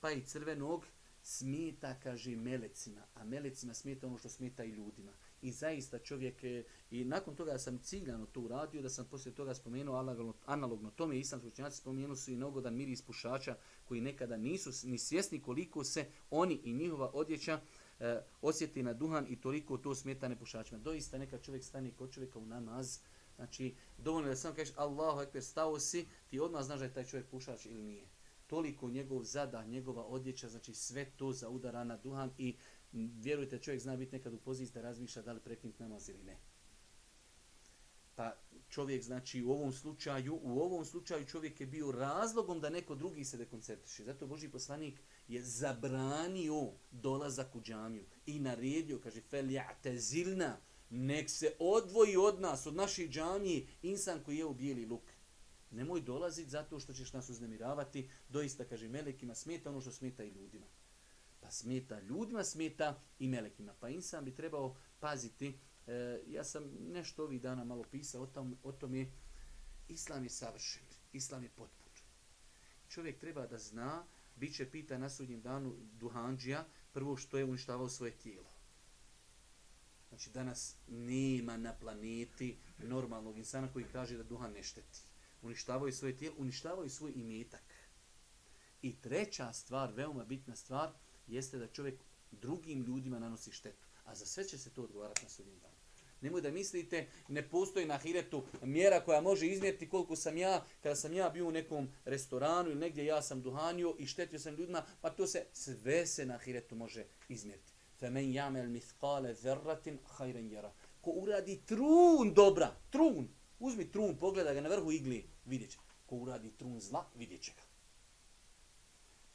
pa i crvenog smeta, kaže, melecima. A melecima smeta ono što smeta i ljudima. I zaista čovjek, je, i nakon toga sam ciljano to uradio, da sam poslije toga spomenuo analogno, analogno tome, islamski učenjaci spomenuli su i nogodan miris pušača koji nekada nisu ni svjesni koliko se oni i njihova odjeća e, osjeti na duhan i toliko to smeta nepušačima. Doista neka čovjek stane kod čovjeka u namaz, znači dovoljno da samo kažeš Allahu ekber stao si, ti odmah znaš da je taj čovjek pušač ili nije. Toliko njegov zada, njegova odjeća, znači sve to za udara na duhan i vjerujte čovjek zna biti nekad u poziciji da razmišlja da li prekinuti namaz ili ne. Pa čovjek znači u ovom slučaju, u ovom slučaju čovjek je bio razlogom da neko drugi se dekoncentriše. Zato Boži poslanik je zabranio dolazak u džamiju i naredio, kaže, fel ja'tezilna, nek se odvoji od nas, od naših džamije, insan koji je u bijeli luk. Nemoj dolaziti zato što ćeš nas uznemiravati, doista, kaže, melekima smeta ono što smeta i ljudima. Pa smeta ljudima, smeta i melekima. Pa insan bi trebao paziti, e, ja sam nešto ovih dana malo pisao o, tom, o tome, islam je savršen, islam je potpun. Čovjek treba da zna bit će pita na sudnjem danu duhanđija prvo što je uništavao svoje tijelo. Znači danas nema na planeti normalnog insana koji kaže da duhan ne šteti. Uništavaju svoje tijelo, uništavaju svoj imetak. I treća stvar, veoma bitna stvar, jeste da čovjek drugim ljudima nanosi štetu. A za sve će se to odgovarati na sudnjem danu. Nemoj da mislite, ne postoji na hiretu mjera koja može izmjeriti koliko sam ja, kada sam ja bio u nekom restoranu ili negdje ja sam duhanio i štetio sam ljudima, pa to se sve se na hiretu može izmjeriti. فَمَنْ يَعْمَلْ مِثْقَالَ ذَرَّةٍ خَيْرًا يَرَا ko uradi trun dobra, trun, uzmi trun, pogleda ga na vrhu igli, vidjet će. Ko uradi trun zla, vidjet će ga.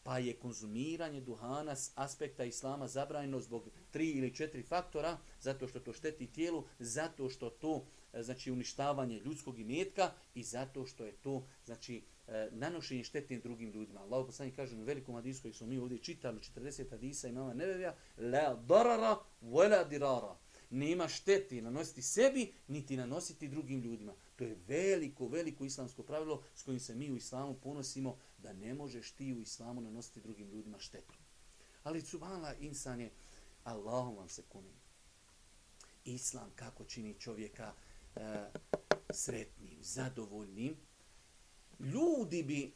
Pa je konzumiranje duhana s aspekta islama zabranjeno zbog tri ili četiri faktora, zato što to šteti tijelu, zato što to e, znači uništavanje ljudskog imetka i zato što je to znači e, nanošenje štetnim drugim ljudima. Allah poslani kaže u velikom hadisu koji smo mi ovdje čitali, 40 hadisa imama Nevevija, la darara, wala dirara nema štete nanositi sebi, niti nanositi drugim ljudima. To je veliko, veliko islamsko pravilo s kojim se mi u islamu ponosimo da ne možeš ti u islamu nanositi drugim ljudima štetu. Ali cuvala insan je, Allahom vam se kunim. Islam kako čini čovjeka e, sretnim, zadovoljnim. Ljudi bi,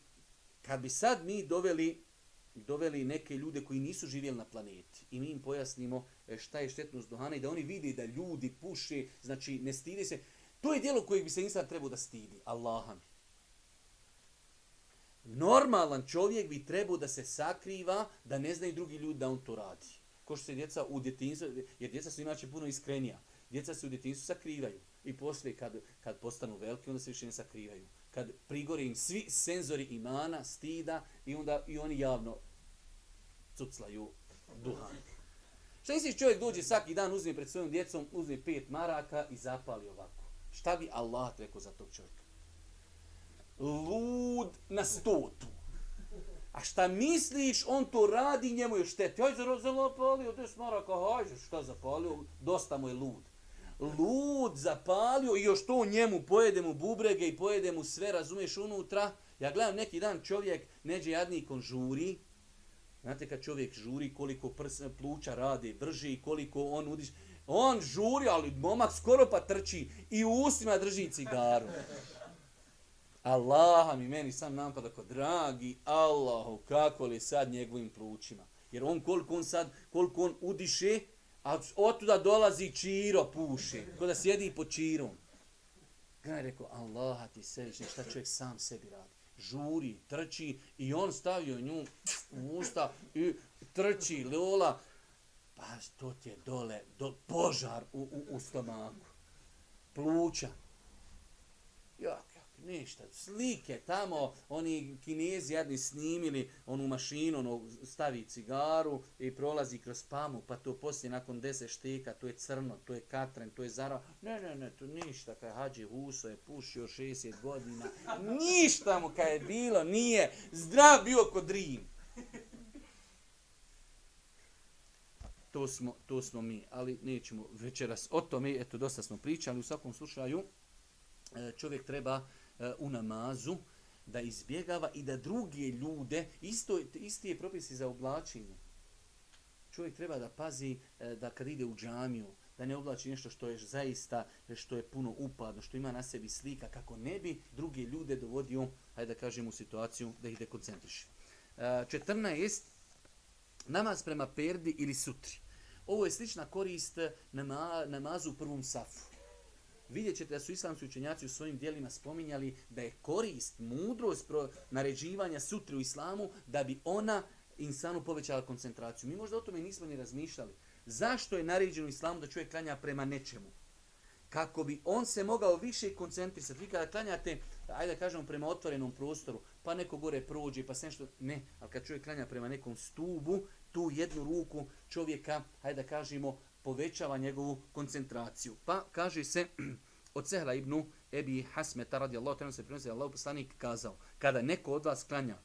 kad bi sad mi doveli doveli neke ljude koji nisu živjeli na planeti i mi im pojasnimo e, šta je štetnost duhana i da oni vide da ljudi puše, znači ne stidi se. To je dijelo kojeg bi se insan trebao da stidi, Allaha mi. Normalan čovjek bi trebao da se sakriva, da ne znaju drugi ljudi da on to radi. Ko što se djeca u djetinstvu, jer djeca su inače puno iskrenija. Djeca se u djetinstvu sakrivaju i poslije kad, kad postanu veliki, onda se više ne sakrivaju. Kad prigore im svi senzori imana, stida i onda i oni javno cuclaju duhan. Šta misliš čovjek dođe svaki dan, uzme pred svojom djecom, uzme pet maraka i zapali ovako. Šta bi Allah rekao za tog čovjeka? Lud na stotu. A šta misliš, on to radi, njemu je šteti. Hajde, zapalio, des maraka, hajde, šta zapalio, dosta mu je lud. Lud zapalio i još to njemu, pojede mu bubrege i pojede mu sve, razumiješ, unutra. Ja gledam neki dan čovjek, neđe jadnik, on žuri, Znate kad čovjek žuri koliko prs, pluća radi, vrži koliko on udiš. On žuri, ali momak skoro pa trči i u ustima drži cigaru. Allah mi meni sam napada ko dragi Allahu kako li sad njegovim plućima. Jer on koliko on sad, koliko on udiše, a otuda dolazi čiro puši. Ko da sjedi pod čirom. Gaj rekao, Allah ti sevišnji, šta čovjek sam sebi radi žuri, trči i on stavio nju u usta i trči, lola. Pa to ti je dole, do, požar u, u, u stomaku. Pluća. Jak, ništa, slike tamo, oni kinezi jedni snimili onu mašinu, ono, stavi cigaru i prolazi kroz pamu, pa to poslije nakon deset šteka, to je crno, to je katren, to je zara. Ne, ne, ne, to ništa, kaj Hadži Huso je pušio 60 godina, ništa mu kaj je bilo, nije, zdrav bio kod Rim. To smo, to smo mi, ali nećemo večeras o tome, eto, dosta smo pričali, u svakom slučaju, e, čovjek treba E, u namazu da izbjegava i da druge ljude, isto, isti je propisi za oblačenje. Čovjek treba da pazi e, da kad ide u džamiju, da ne oblači nešto što je zaista, što je puno upadno, što ima na sebi slika, kako ne bi druge ljude dovodio, hajde da kažem, u situaciju da ih dekoncentriši. 14. E, namaz prema perdi ili sutri. Ovo je slična korist nama, namazu u prvom safu vidjet ćete da su islamski učenjaci u svojim dijelima spominjali da je korist, mudrost pro naređivanja sutri u islamu da bi ona insanu povećala koncentraciju. Mi možda o tome nismo ni razmišljali. Zašto je naređeno islamu da čovjek klanja prema nečemu? Kako bi on se mogao više koncentrisati. Vi kada klanjate, ajde da kažemo, prema otvorenom prostoru, pa neko gore prođe, pa sve nešto, ne. Ali kad čovjek klanja prema nekom stubu, tu jednu ruku čovjeka, ajde da kažemo, povećava njegovu koncentraciju. Pa kaže se od Sehla ibn Ebi Hasmeta radijallahu ta'ala se prenosi Allahu poslanik kazao kada neko od vas klanja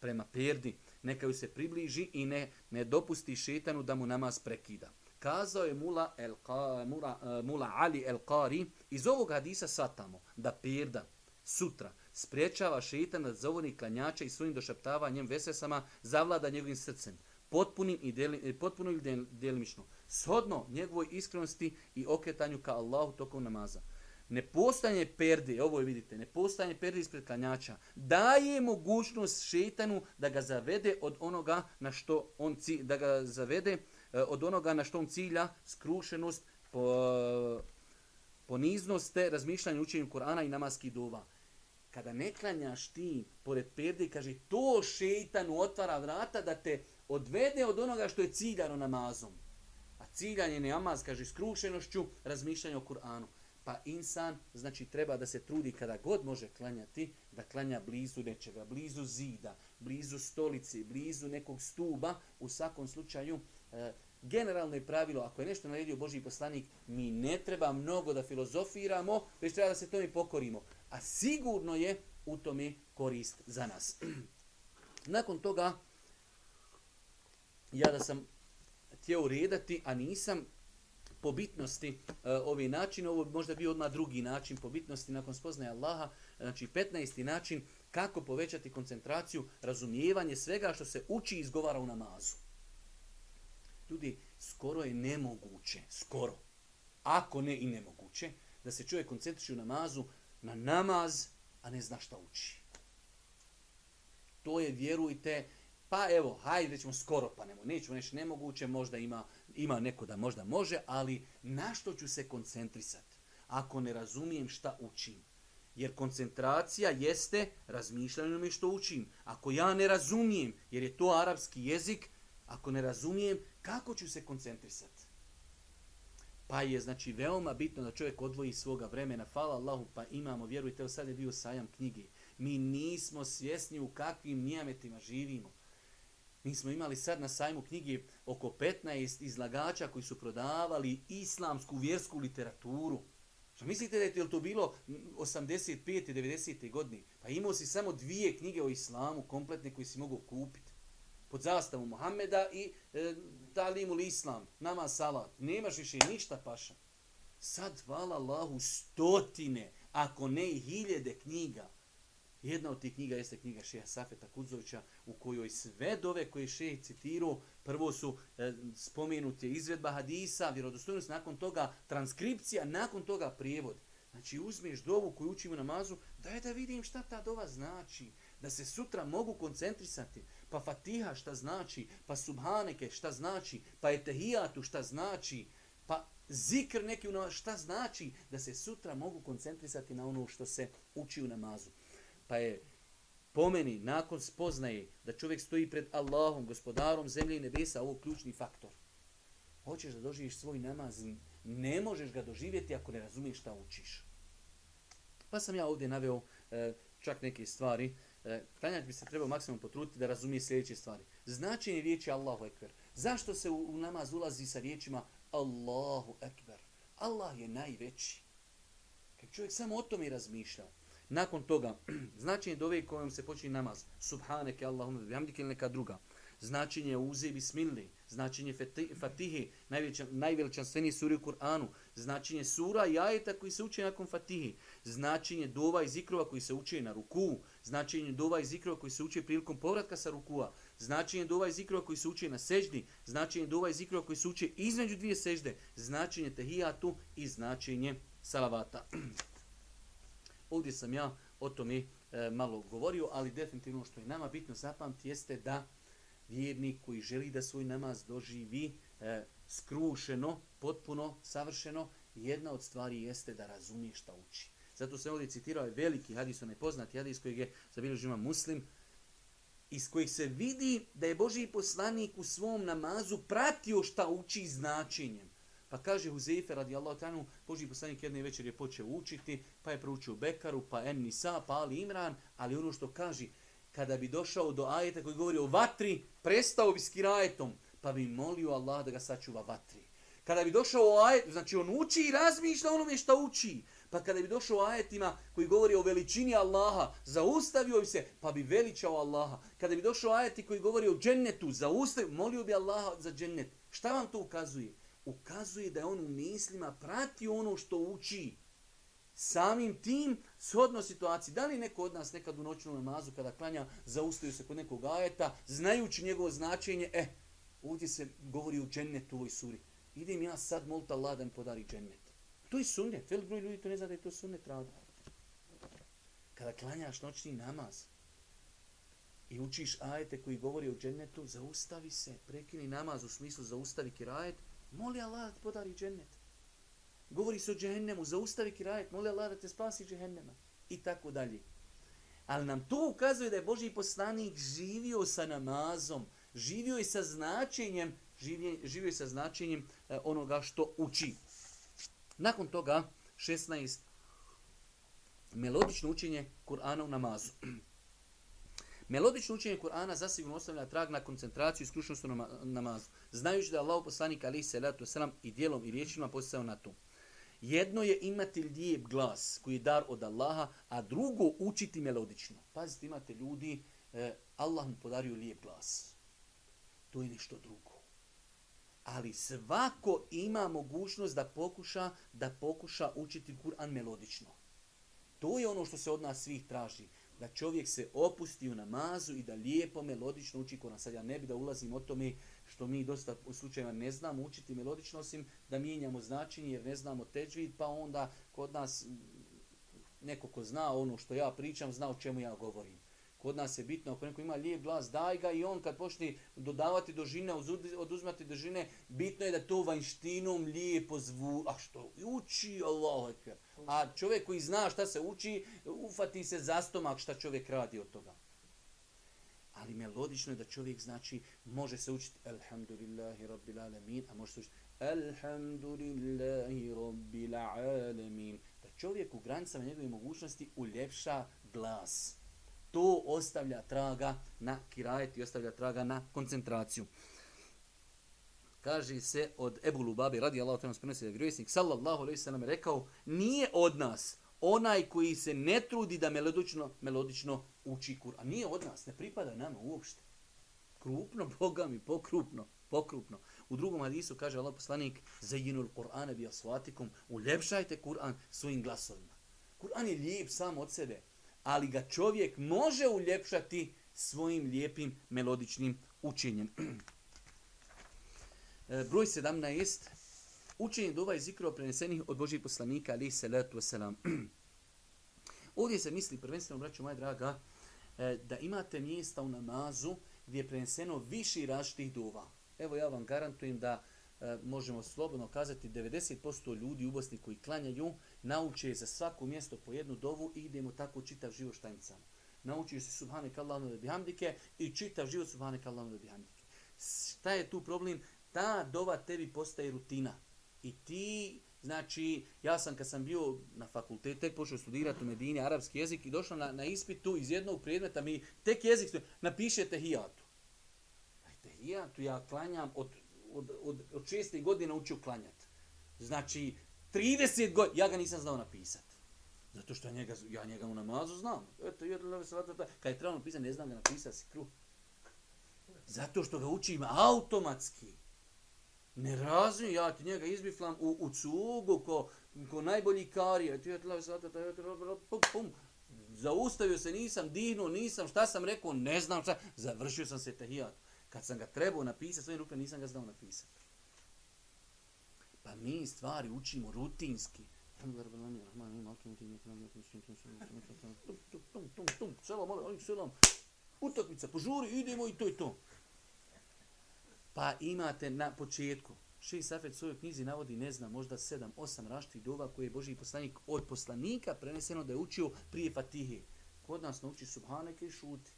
prema perdi neka ju se približi i ne ne dopusti šetanu da mu namaz prekida. Kazao je Mula, el, Mula, uh, e, Mula Ali El Qari iz ovog hadisa satamo da perda sutra spriječava šetan da zavoni klanjača i svojim došaptavanjem vesesama zavlada njegovim srcem potpunim i deli, potpuno ili delimično shodno njegovoj iskrenosti i okretanju ka Allahu tokom namaza. Nepostanje perde, ovo je vidite, nepostanje perde ispred klanjača, daje mogućnost šetanu da ga zavede od onoga na što on cilja, da ga zavede e, od onoga na što on cilja, skrušenost, po, poniznost te razmišljanje učenju Kur'ana i namaski dova. Kada ne klanjaš ti pored perde, kaže, to šetanu otvara vrata da te odvede od onoga što je ciljano namazom ciljanje namaz, kaže, skrušenošću, razmišljanje o Kur'anu. Pa insan, znači, treba da se trudi kada god može klanjati, da klanja blizu nečega, blizu zida, blizu stolici, blizu nekog stuba, u svakom slučaju, e, generalno je pravilo, ako je nešto naredio Boži poslanik, mi ne treba mnogo da filozofiramo, već treba da se tome pokorimo. A sigurno je u tome korist za nas. Nakon toga, ja da sam htio redati, a nisam po bitnosti uh, ovi način, ovo bi možda bio odmah drugi način po bitnosti nakon spoznaje Allaha, znači 15. način kako povećati koncentraciju, razumijevanje svega što se uči i izgovara u namazu. Ljudi, skoro je nemoguće, skoro, ako ne i nemoguće, da se čovjek koncentriše u namazu na namaz, a ne zna šta uči. To je, vjerujte, pa evo, hajde ćemo skoro, pa nemo, nećemo nešto nemoguće, možda ima, ima neko da možda može, ali na što ću se koncentrisati ako ne razumijem šta učim? Jer koncentracija jeste razmišljanje mi što učim. Ako ja ne razumijem, jer je to arapski jezik, ako ne razumijem, kako ću se koncentrisati? Pa je znači veoma bitno da čovjek odvoji svoga vremena. Hvala Allahu, pa imamo, vjerujte, sad je bio sajam knjige. Mi nismo svjesni u kakvim nijametima živimo. Mi smo imali sad na sajmu knjige oko 15 izlagača koji su prodavali islamsku vjersku literaturu. Što mislite da je to bilo 85. 90. godine? Pa imao si samo dvije knjige o islamu kompletne koje si mogu kupiti. Pod zastavom Muhammeda i e, Talimul Islam, nama salat. Nemaš više ništa paša. Sad, hvala Allahu, stotine, ako ne i hiljede knjiga. Jedna od tih knjiga jeste knjiga Šeha Safeta Kudzovića u kojoj sve dove koje Šeha citirao, prvo su e, spomenuti izvedba hadisa, vjerodostojnost, nakon toga transkripcija, nakon toga prijevod. Znači uzmeš dovu koju učimo namazu, daj da vidim šta ta dova znači, da se sutra mogu koncentrisati. Pa Fatiha šta znači, pa Subhaneke šta znači, pa Etehijatu šta znači, pa zikr neki ono, šta znači, da se sutra mogu koncentrisati na ono što se uči u namazu pa je pomeni nakon spoznaje da čovjek stoji pred Allahom, gospodarom zemlje i nebesa, ovo ključni faktor. Hoćeš da doživiš svoj namaz, ne možeš ga doživjeti ako ne razumiješ šta učiš. Pa sam ja ovdje naveo e, čak neke stvari. E, klanjač bi se trebao maksimum potruditi da razumije sljedeće stvari. Značenje riječi Allahu Ekber. Zašto se u, u namaz ulazi sa riječima Allahu Ekber? Allah je najveći. Kad čovjek samo o tome razmišljao, Nakon toga, značenje dove kojom se počinje namaz, subhaneke Allahumma bihamdike ili neka druga. Značenje uze bismilli, značenje fatihi, fatihe, najveličanstvenije suri u Kur'anu, značenje sura i ajeta koji se uče nakon fatihi, značenje dova i zikrova koji se uče na ruku, značenje dova i zikrova koji se uče prilikom povratka sa rukua, značenje dova i zikrova koji se uče na seždi, značenje dova i zikrova koji se uče između dvije sežde, značenje tehijatu i značenje salavata. Ovdje sam ja o tome e, malo govorio, ali definitivno ono što je nama bitno zapamti jeste da vjernik koji želi da svoj namaz doživi e, skrušeno, potpuno, savršeno, jedna od stvari jeste da razumije šta uči. Zato se ovdje citirao je veliki hadis, onaj poznati hadis kojeg je zabilježima muslim, iz kojih se vidi da je Boži poslanik u svom namazu pratio šta uči značenjem. Pa kaže Huzefe radijallahu tanu, Boži poslanik jedne večer je počeo učiti, pa je proučio Bekaru, pa En Nisa, pa Ali Imran, ali ono što kaže, kada bi došao do ajeta koji govori o vatri, prestao bi s kirajetom, pa bi molio Allah da ga sačuva vatri. Kada bi došao o ajet, znači on uči i razmišlja onome što uči. Pa kada bi došao o ajetima koji govori o veličini Allaha, zaustavio bi se, pa bi veličao Allaha. Kada bi došao o ajeti koji govori o džennetu, zaustavio, molio bi Allaha za džennet. Šta vam to ukazuje? Ukazuje da je on u mislima prati ono što uči. Samim tim, shodno situaciji, da li neko od nas nekad u noćnom namazu kada klanja, zaustaju se kod nekog ajeta, znajući njegovo značenje, eh, ovdje se govori o džennetu u ovoj suri. Idem ja sad molta Allah da mi podari džennet. To je sunnet. Velik broj ljudi to ne zna da je to sunnet rada. Kada klanjaš noćni namaz i učiš ajete koji govori o džennetu, zaustavi se, prekini namaz u smislu zaustavi kirajet, Moli Allah da ti podari džennet. Govori se o džehennemu, zaustavi kirajet, moli Allah da te spasi džehennema. I tako dalje. Ali nam to ukazuje da je Boži poslanik živio sa namazom, živio je sa značenjem živio, živio sa značenjem e, onoga što uči. Nakon toga, 16. Melodično učenje Kur'ana u namazu. Melodično učenje Kur'ana zasigurno ostavlja trag na koncentraciju i skrušnost u namazu. Znajući da je Allah poslanik ali se letu selam i dijelom i riječima postao na to. Jedno je imati lijep glas koji je dar od Allaha, a drugo učiti melodično. Pazite, imate ljudi, eh, Allah mu podario lijep glas. To je nešto drugo. Ali svako ima mogućnost da pokuša da pokuša učiti Kur'an melodično. To je ono što se od nas svih traži da čovjek se opusti u namazu i da lijepo melodično uči Kur'an. Sad ja ne bi da ulazim o tome što mi dosta u slučajima ne znamo učiti melodično, osim da mijenjamo značenje jer ne znamo teđvid, pa onda kod nas neko ko zna ono što ja pričam, zna o čemu ja govorim. Kod nas je bitno, ako neko ima lijep glas, daj ga i on kad počne dodavati dožine, oduzmati dožine, bitno je da to vanjštinom lijepo zvu, a što uči Allah. A čovjek koji zna šta se uči, ufati se za stomak šta čovjek radi od toga. Ali melodično je da čovjek znači, može se učiti Alhamdulillahi Rabbil Alamin, a može se učiti Alhamdulillahi Rabbil Alamin. Da čovjek u granicama njegove mogućnosti uljepša glas to ostavlja traga na kirajet i ostavlja traga na koncentraciju. Kaže se od Ebu Lubabi, radi Allah, to nam sprenosi da vjerovjesnik, sallallahu alaihi sallam, rekao, nije od nas onaj koji se ne trudi da melodično, melodično uči Kur'an. Nije od nas, ne pripada nama uopšte. Krupno, Boga mi, pokrupno, pokrupno. U drugom hadisu kaže Allah poslanik, zajinul Kur'ane bi asvatikum, uljepšajte Kur'an svojim glasovima. Kur'an je lijep sam od sebe, ali ga čovjek može uljepšati svojim lijepim melodičnim učenjem. E, broj 17. Učenje dova i zikrova prenesenih od Božih poslanika, ali se letu wasalam. Ovdje se misli, prvenstveno, braću moja draga, e, da imate mjesta u namazu gdje je preneseno viši različitih dova. Evo ja vam garantujem da e, možemo slobodno kazati 90% ljudi u Bosni koji klanjaju, nauče za svako mjesto po jednu dovu i idemo tako čitav život štajnicama. Nauči se subhanek Allahum da bihamdike i čitav život subhanek Allahum da bihamdike. Šta je tu problem? Ta dova tebi postaje rutina. I ti, znači, ja sam kad sam bio na fakultetu, tek počeo studirati u Medini arapski jezik i došao na, na ispitu iz jednog predmeta mi tek jezik napišete hijatu. tehijatu ja klanjam od, od, od, od šestih godina učio klanjati. Znači, 30 godina, ja ga nisam znao napisati. Zato što ja njega, ja njega u namazu znam. Eto, jer leve se kad je trebalo napisati, ne znam ga napisati si kruh. Zato što ga učim automatski. Ne razumijem, ja ti njega izbiflam u, u cugu ko, ko najbolji kari. Ti je tlav sada, pum, pum. Zaustavio se, nisam dihnuo, nisam, šta sam rekao, ne znam šta. Završio sam se tehijat. Kad sam ga trebao napisati, svojim rukama nisam ga znao napisati. Pa mi stvari učimo rutinski. Selam, ali selam. Utakmica, požuri, idemo i to i to. Pa imate na početku. Ši Safet svojoj knjizi navodi, ne znam, možda sedam, osam raštih dova koje je Boži poslanik od poslanika preneseno da je učio prije Fatihe. Kod nas nauči Subhaneke i šuti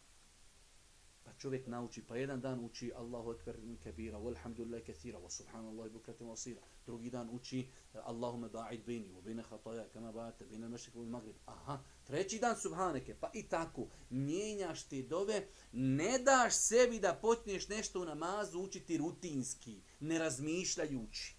Pa čovjek nauči, pa jedan dan uči Allahu akbar kabira, walhamdulillahi kathira, wa subhanallahi bukratim wasira. Drugi dan uči e, Allahumma ba'id baini wa baina khataya kama ba'adta baina al-mashriq wal maghrib. Aha, treći dan subhaneke, pa i tako mijenjaš ti dove, ne daš sebi da počneš nešto u namazu učiti rutinski, ne razmišljajući.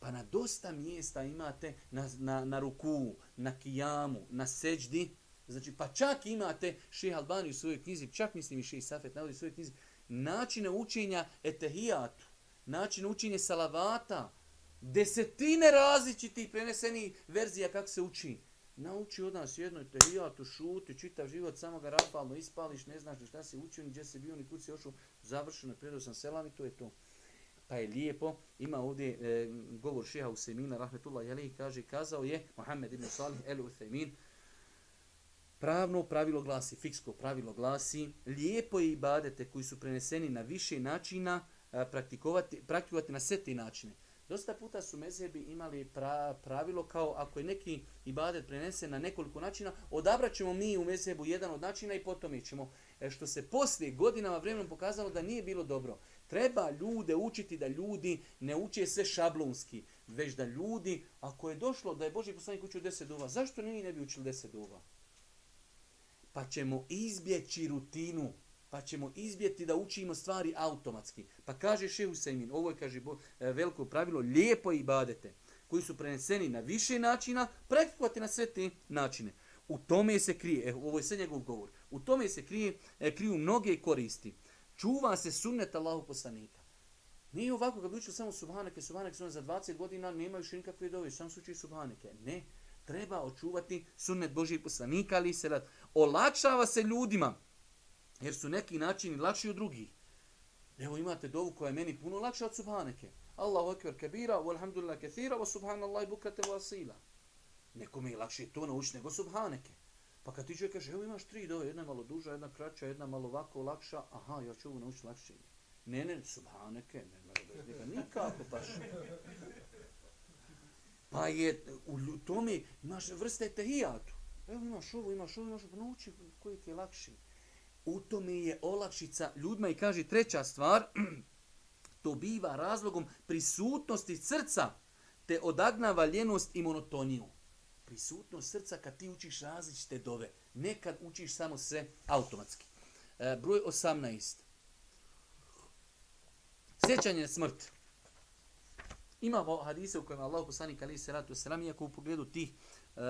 Pa na dosta mjesta imate na, na, na ruku, na kijamu, na seđdi, Znači, pa čak imate šeha Albani u svojoj knjizi, čak mislim i šeha Safet navodi u svojoj knjizi, načine učenja etehijatu, način učenja salavata, desetine različitih preneseni verzija kako se uči. Nauči od nas jedno etehijatu, šuti, čitav život, samo ga rafalno ispališ, ne znaš šta si učio, ni gdje se bio, ni kud si ošao, završeno, predao sam selam i to je to. Pa je lijepo, ima ovdje e, govor šeha Usemina, rahmetullah, jeli, kaže, kazao je, Mohamed ibn Salih, el Usemin, Pravno pravilo glasi, fiksko pravilo glasi, lijepo je ibadete koji su preneseni na više načina praktikovati, praktikovati na sve te načine. Dosta puta su mezebi imali pra, pravilo kao ako je neki ibadet prenesen na nekoliko načina, odabrat ćemo mi u mezebu jedan od načina i potom ćemo. E, što se poslije godinama vremenom pokazalo da nije bilo dobro. Treba ljude učiti da ljudi ne uče sve šablonski, već da ljudi, ako je došlo da je Boži poslanik učio deset duva, zašto nije ne bi učili deset duva? Pa ćemo izbjeći rutinu pa ćemo izbjeti da učimo stvari automatski. Pa kaže Šehu Sejmin, ovo je, kaže, e, veliko pravilo, lijepo ibadete, koji su preneseni na više načina, praktikovati na sve te načine. U tome se krije, eh, ovo je sve njegov govor, u tome se krije, eh, kriju mnoge koristi. Čuva se sunnet Allahu poslanika. Nije ovako kad učio samo subhaneke, subhaneke su za 20 godina, nema više nikakve dove, sam su uči subhaneke. Ne, treba očuvati sunnet Božih poslanika, ali se rad. Olakšava se ljudima, Jer su neki načini lakši od drugih. Evo imate dovu koja je meni puno lakša od subhaneke. Allahu akbar kabira, walhamdulillah kathira, wa subhanallahi bukate wa asila. Nekome je lakše to naučiti nego subhaneke. Pa kad ti čovjek kaže, evo imaš tri dove, jedna malo duža, jedna kraća, jedna malo ovako lakša, aha, ja ću ovo naučiti lakše. Ne, ne, subhaneke, ne, ne, ne, ne, nikako baš. Pa je, u tome imaš vrste tehijatu. Evo imaš ovo, imaš ovo, imaš ovo, pa nauči koji ti je lakši u tome je olakšica ljudima i kaže treća stvar, to biva razlogom prisutnosti srca te odagnava ljenost i monotoniju. Prisutnost srca kad ti učiš različite dove, nekad učiš samo sve automatski. E, broj 18. Sjećanje na smrt. Imamo hadise u kojima Allah poslanik ali se ratu sram, iako u pogledu tih e,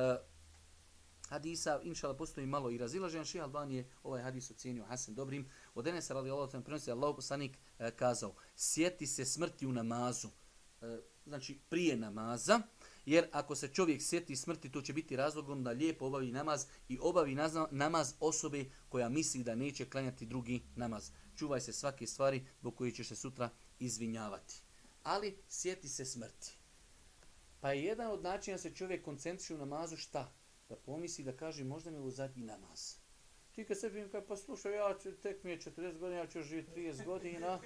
hadisa, inšala postoji malo i razilažen, ših Alban je ovaj hadis ocjenio Hasan dobrim. Od Enesa radi Allah, prenosi Allah poslanik e, kazao, sjeti se smrti u namazu, e, znači prije namaza, jer ako se čovjek sjeti smrti, to će biti razlogom da lijepo obavi namaz i obavi namaz osobe koja misli da neće klanjati drugi namaz. Čuvaj se svake stvari zbog koje ćeš se sutra izvinjavati. Ali sjeti se smrti. Pa je jedan od načina se čovjek koncentriše u namazu šta? Da pomisli da kaže možda mi je u zadnji namaz. Ti kad sebi im kaže, pa slušaj, ja ću, tek mi je 40 godina, ja ću živjeti 30 godina,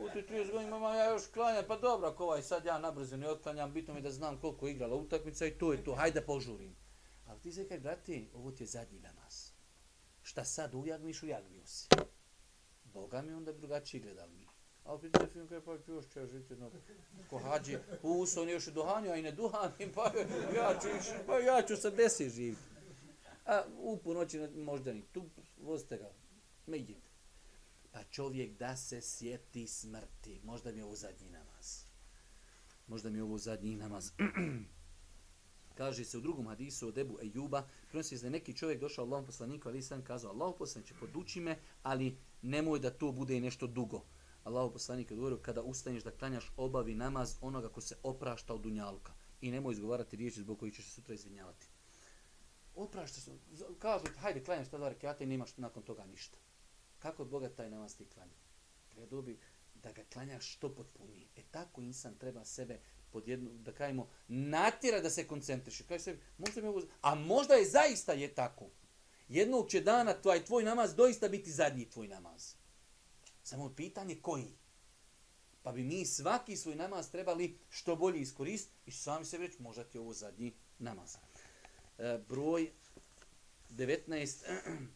u ti 30 godina mama, ja još klanjam, pa dobro, ako ovaj sad ja nabrzo ne otklanjam, bitno mi da znam koliko je igrala utakmica i to je to, hajde požurim. Ali ti se kaj, brate, ovo ti je zadnji namaz. Šta sad ujagmiš, ujagmio si. Boga mi onda drugačije gledali mi. Ali piti film kaj pa još će žiti jedno ko hađi, uso, on još duhanju, a i ne duhanim, pa ja ću, pa ja ću sa desi živiti. A u ponoći možda ni tu, vozite ga, medjit. Pa čovjek da se sjeti smrti, možda mi je ovo zadnji namaz. Možda mi je ovo zadnji namaz. Kaže se u drugom hadisu od Ebu Ejuba, prenosi se da neki čovjek došao Allahom poslaniku, ali sam kazao, Allahom poslaniku, poduči me, ali nemoj da to bude nešto dugo. Allahu poslanik je govorio kada ustaneš da klanjaš obavi namaz onoga ko se oprašta od dunjalka i nemoj izgovarati riječi zbog kojih ćeš se sutra izvinjavati. Oprašta se, kažu ti, hajde klanjaš tada rekiate i nemaš nakon toga ništa. Kako od Boga taj namaz ti klanja? Treba dobi da ga klanjaš što potpunije. E tako insan treba sebe pod jednu, da kajemo, natjera da se koncentriše. Kaj sebi, možda mi ovo, a možda je zaista je tako. Jednog će dana tvoj, tvoj namaz doista biti zadnji tvoj namaz. Samo pitanje koji. Pa bi mi svaki svoj namaz trebali što bolje iskoristiti i sami se reći možda ti ovo zadnji namaz. E, broj 19.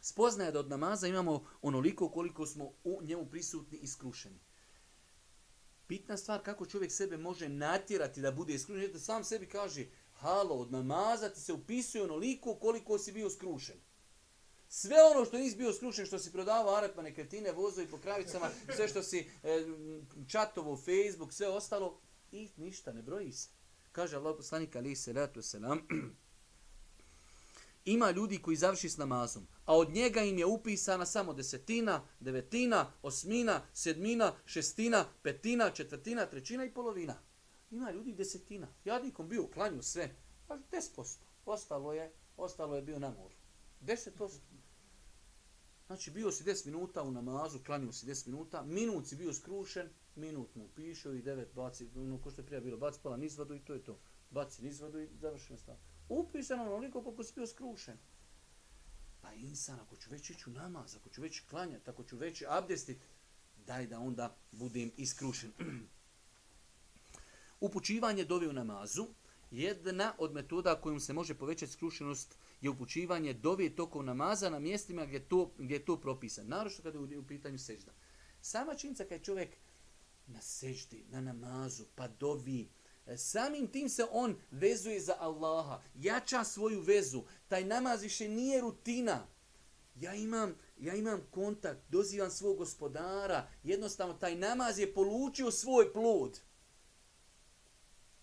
Spoznaje da od namaza imamo onoliko koliko smo u njemu prisutni i skrušeni. Pitna stvar kako čovjek sebe može natjerati da bude iskrušen, da sam sebi kaže, halo, od namaza ti se upisuje onoliko koliko si bio skrušen. Sve ono što nisi bio skrušen, što si prodavao arepa, nekretine, vozovi po kravicama, sve što si e, čatovo, Facebook, sve ostalo, i ništa, ne broji se. Kaže Allah poslanik ali se ratu se nam, ima ljudi koji završi s namazom, a od njega im je upisana samo desetina, devetina, osmina, sedmina, šestina, petina, četvrtina, trećina i polovina. Ima ljudi desetina. Ja nikom bio klanju sve, pa 10%. Ostalo je, ostalo je bio na moru. 10%. Znači, bio si 10 minuta u namazu, klanio si 10 minuta, minut si bio skrušen, minut mu pišao i 9 baci, ono ko što je prije bilo, baci pola nizvadu i to je to. Baci nizvadu i završeno stav. Upisano ono, onoliko koliko si bio skrušen. Pa insan, ako ću već ići u namaz, ako ću već klanjati, ako ću već abdestit, daj da onda budem iskrušen. Upućivanje dovi u namazu, jedna od metoda kojom se može povećati skrušenost je upućivanje dove tokom namaza na mjestima gdje, to, gdje je to propisano. Naravno kada je u pitanju sežda. Sama činjenica kad čovjek na seždi, na namazu, pa dovi, e, samim tim se on vezuje za Allaha, jača svoju vezu. Taj namaz više nije rutina. Ja imam, ja imam kontakt, dozivam svog gospodara, jednostavno taj namaz je polučio svoj plod.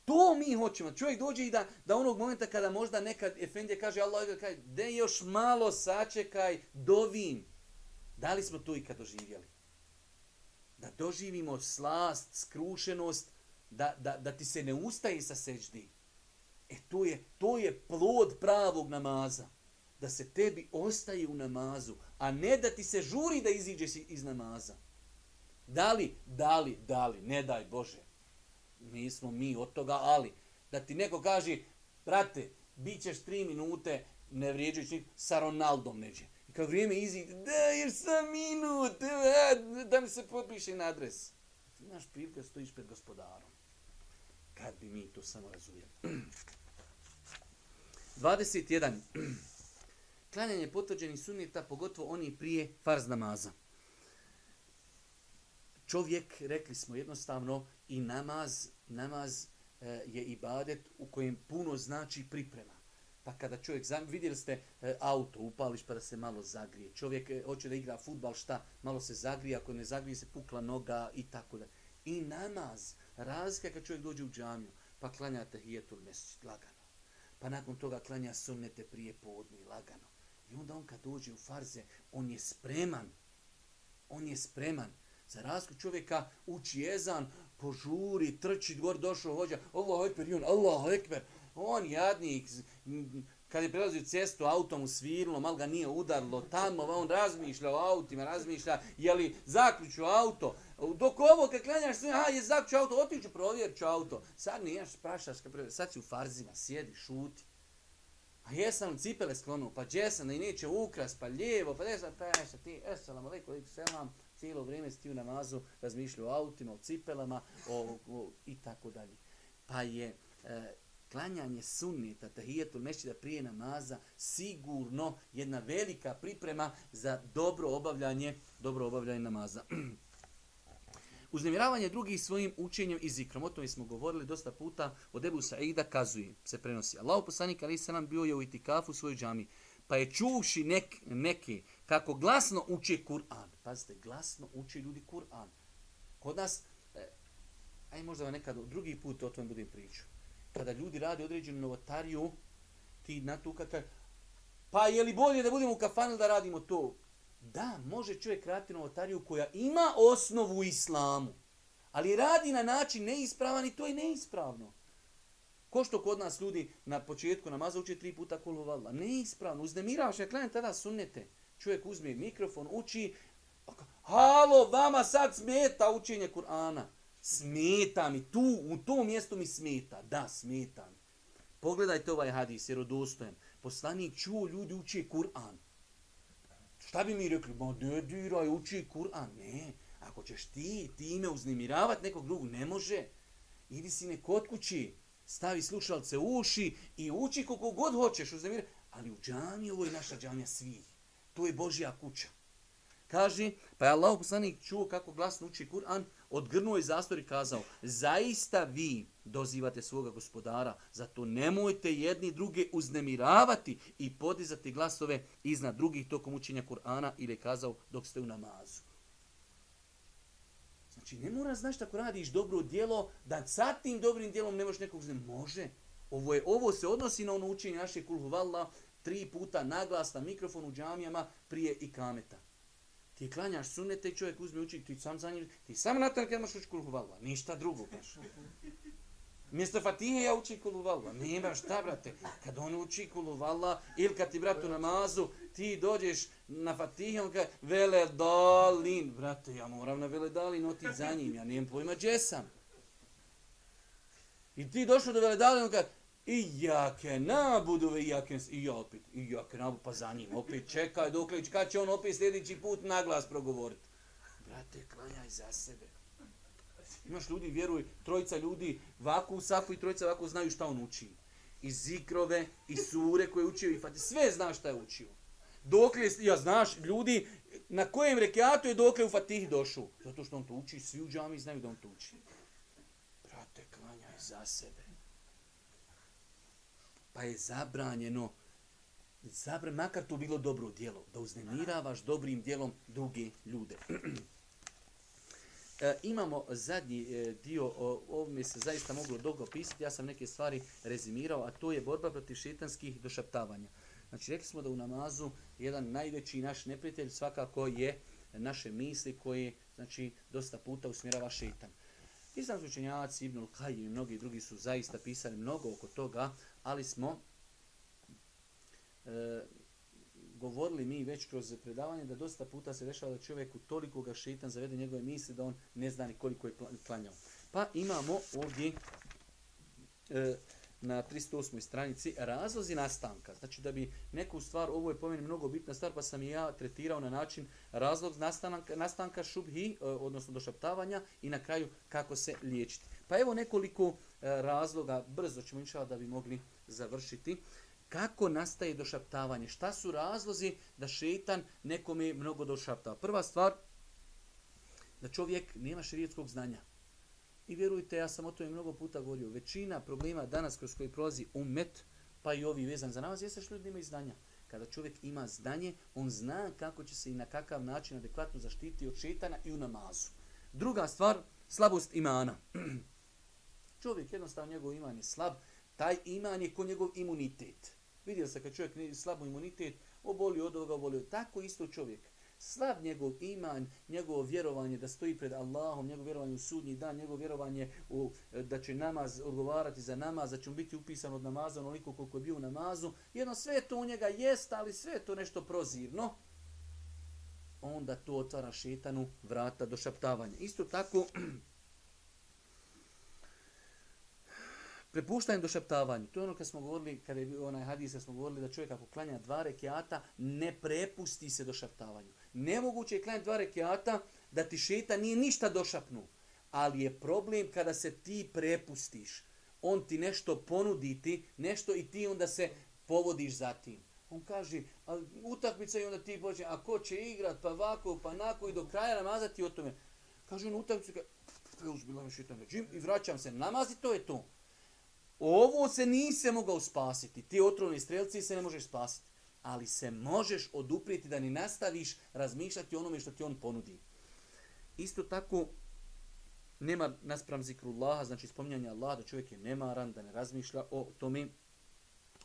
To mi hoćemo. Čovjek dođe i da, da onog momenta kada možda nekad Efendija kaže Allah, kaže, de još malo sačekaj, dovim. Da li smo to ikad doživjeli? Da doživimo slast, skrušenost, da, da, da ti se ne ustaje sa seđdi. E to je, to je plod pravog namaza. Da se tebi ostaje u namazu, a ne da ti se žuri da iziđeš iz namaza. Da li, da li, da li, ne daj Bože nismo mi od toga, ali da ti neko kaže, brate, bit ćeš tri minute, ne vrijeđujući sa Ronaldom neđe. I kad vrijeme izi, da, još sam minut, e, da mi se potpiše na adres. Ti imaš prilike stojiš pred gospodarom. Kad bi mi to samo razumijeli. 21. Klanjanje potvrđenih sunnita, pogotovo oni prije farz namaza. Čovjek, rekli smo jednostavno, i namaz, namaz e, je ibadet u kojem puno znači priprema. Pa kada čovjek, vidjeli ste e, auto, upališ pa da se malo zagrije. Čovjek e, hoće da igra futbal, šta? Malo se zagrije, ako ne zagrije se pukla noga i tako da. I namaz, razlika kad čovjek dođe u džamiju, pa klanja hijetul mjesec, lagano. Pa nakon toga klanja sunnete prije podni, lagano. I onda on kad dođe u farze, on je spreman. On je spreman. Za razliku čovjeka uči jezan, požuri, trči, gor došao hođa, Allahu ekber, on, Allahu ekber, on jadnik, kad je prelazio cestu, autom mu svirilo, mal ga nije udarlo, tamo on razmišlja o autima, razmišlja, je li zaključio auto, dok ovo kad klanjaš sve, aha, je zaključio auto, otiću, provjerit ću auto, sad nijaš, prašaš, sad si u farzima, sjedi, šuti. A jesam cipele sklonu, pa džesam, i neće ukras, pa lijevo, pa desam, pa jesa ti, esalam, alaikum, selam, cijelo vrijeme sti u namazu, razmišljao o autima, o cipelama o, o, i tako dalje. Pa je e, klanjanje sunnita, tahijetu mešćida prije namaza, sigurno jedna velika priprema za dobro obavljanje, dobro obavljanje namaza. Uznemiravanje drugih svojim učenjem i zikrom, o tome smo govorili dosta puta, od Ebu Sa'ida kazuje, se prenosi. Allah poslanik Ali Salam bio je u itikafu u svojoj džami, pa je čuvši nek, neke kako glasno uči Kur'an. Pazite, glasno uči ljudi Kur'an. Kod nas, eh, aj možda vam nekad drugi put o tom budem pričao. Kada ljudi rade određenu novotariju, ti na tu kada pa je li bolje da budemo u kafanu da radimo to? Da, može čovjek raditi novotariju koja ima osnovu u islamu, ali radi na način neispravan i to je neispravno. Ko što kod nas ljudi na početku namaza uče tri puta kulu valla. Neispravno, uznemiravaš, ja klanem tada sunnete. Čovjek uzme mikrofon, uči, halo, vama sad smeta učenje Kur'ana. Smeta mi, tu, u tom mjestu mi smeta. Da, smeta mi. Pogledajte ovaj hadis, jer odostojem. Poslanik čuo ljudi uči Kur'an. Šta bi mi rekli? Ma ne diraj, uči Kur'an. Ne, ako ćeš ti time uznemiravati nekog drugog, ne može. Idi si ne kod kući, stavi slušalce u uši i uči koliko god hoćeš uznemirati. Ali u džami, ovo je naša džamija svih. To je Božja kuća. Kaže, pa je Allah poslanik čuo kako glasno uči Kur'an, odgrnuo je zastor i kazao, zaista vi dozivate svoga gospodara, zato nemojte jedni druge uznemiravati i podizati glasove iznad drugih tokom učenja Kur'ana ili je kazao dok ste u namazu. Znači, ne mora znaš tako radiš dobro djelo, da sa tim dobrim djelom ne možeš nekog znam. Može. Ovo, je, ovo se odnosi na ono učenje naše kulhu valla, tri puta naglas na mikrofon u džamijama prije i kameta. Ti klanjaš sunete i čovjek uzme uči, ti sam za njim, ti sam na tam kad maš uči kulhu ništa drugo. baš. Mjesto Fatihe ja učim kulu valla. Nema šta, brate. Kad on uči kulu valla, ili kad ti bratu namazu, ti dođeš na Fatihe, on kaže, vele dalin. Brate, ja moram na vele dalin, oti za njim, ja nijem pojma gdje sam. I ti došao do vele dalin, on kaže, I jake nabudu ve jake i ja opet i jake nabudu pa za njim opet čekaj dok li kad će on opet sljedeći put naglas progovoriti. Brate, klanjaj za sebe. Imaš ljudi, vjeruj, trojica ljudi vaku u safu i trojica vaku znaju šta on uči. I zikrove, i sure koje je učio, i fati, sve zna šta je učio. Dokle, ja znaš, ljudi, na kojem rekiatu je dokle u Fatih došao? Zato što on to uči, svi u džami znaju da on to uči. Brate, klanjaj za sebe. Pa je zabranjeno, zabran, makar to bilo dobro djelo, da uznemiravaš dobrim djelom druge ljude. E, imamo zadnji e, dio, o, ovome se zaista moglo dugo pisati, ja sam neke stvari rezimirao, a to je borba protiv šetanskih došaptavanja. Znači, rekli smo da u namazu jedan najveći naš neprijatelj svakako je naše misli koje, znači, dosta puta usmjerava šetan. Islamski učenjaci, Ibnul Kajim i mnogi drugi su zaista pisali mnogo oko toga, ali smo e, govorili mi već kroz predavanje da dosta puta se dešava da čovjeku toliko ga šeitan zavede njegove misli da on ne zna ni koliko je klanjao. Pa imamo ovdje e, na 308. stranici razlozi nastanka. Znači da bi neku stvar, ovo je po meni mnogo bitna stvar, pa sam i ja tretirao na način razlog nastanka, nastanka šubhi, e, odnosno došaptavanja i na kraju kako se liječiti. Pa evo nekoliko E, razloga, brzo ćemo inšala da bi mogli završiti. Kako nastaje došaptavanje? Šta su razlozi da šetan nekome mnogo došaptava? Prva stvar, da čovjek nema širijetskog znanja. I vjerujte, ja sam o tome mnogo puta govorio, većina problema danas kroz koji prolazi umet, pa i ovi vezan za nas, jeste što ljudi imaju znanja. Kada čovjek ima znanje, on zna kako će se i na kakav način adekvatno zaštiti od šetana i u namazu. Druga stvar, slabost imana. čovjek jednostavno njegov iman je slab, taj iman je ko njegov imunitet. Vidio se kad čovjek ne slabo imunitet, oboli od ovoga, oboli od tako isto čovjek. Slab njegov iman, njegovo vjerovanje da stoji pred Allahom, njegovo vjerovanje u sudnji dan, njegovo vjerovanje u, e, da će namaz odgovarati za namaz, da će mu biti upisan od namaza onoliko koliko je bio u namazu. Jedno sve to u njega jest, ali sve to nešto prozirno. Onda to otvara šetanu vrata do šaptavanja. Isto tako, Prepuštanje do šeptavanja. To je ono kad smo govorili, kad je bio onaj hadis, smo govorili da čovjek ako klanja dva rekiata, ne prepusti se do šeptavanju. Nemoguće je klanjati dva rekiata da ti šeta nije ništa došapnu. Ali je problem kada se ti prepustiš. On ti nešto ponudi ti, nešto i ti onda se povodiš za tim. On kaže, a utakmica i onda ti počne, a ko će igrat, pa vako, pa nako i do kraja namazati o tome. Kaže on utakmica, i vraćam se, namazi, to je to. Ovo se nise mogao spasiti. Ti otrovni strelci se ne možeš spasiti. Ali se možeš oduprijeti da ni nastaviš razmišljati onome što ti on ponudi. Isto tako, nema naspram zikrullaha, znači spominjanja Allaha, da čovjek je nemaran, da ne razmišlja o tome.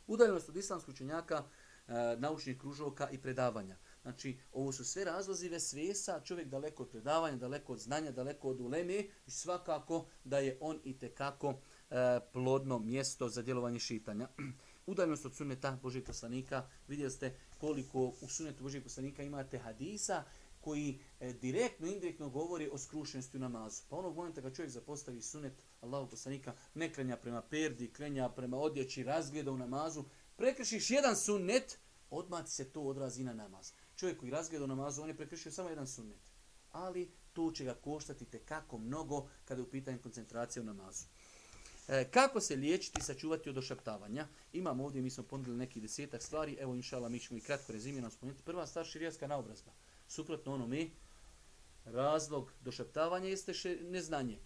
Udaljenost od islamskog učenjaka, e, naučnih kružoka i predavanja. Znači, ovo su sve razlozive svesa, čovjek daleko od predavanja, daleko od znanja, daleko od uleme i svakako da je on i tekako kako E, plodno mjesto za djelovanje šitanja. Udaljenost od suneta Božeg poslanika, vidjeli ste koliko u sunetu Božeg poslanika imate hadisa koji e, direktno, indirektno govori o skrušenosti u namazu. Pa onog momenta kad čovjek zapostavi sunet Allahu poslanika, ne krenja prema perdi, krenja prema odjeći, razgleda u namazu, prekrišiš jedan sunet, odmah se to odrazi na namaz. Čovjek koji razgleda u namazu, on je prekršio samo jedan sunet. Ali to će ga koštati te kako mnogo kada je u pitanju koncentracije u namazu. E, kako se liječiti i sačuvati od ošaptavanja? Imamo ovdje, mi smo ponudili neki desetak stvari, evo inšala mi ćemo i kratko rezimirano spomenuti. Prva stvar, širijaska naobrazba. Suprotno ono mi, razlog došaptavanja jeste še, neznanje.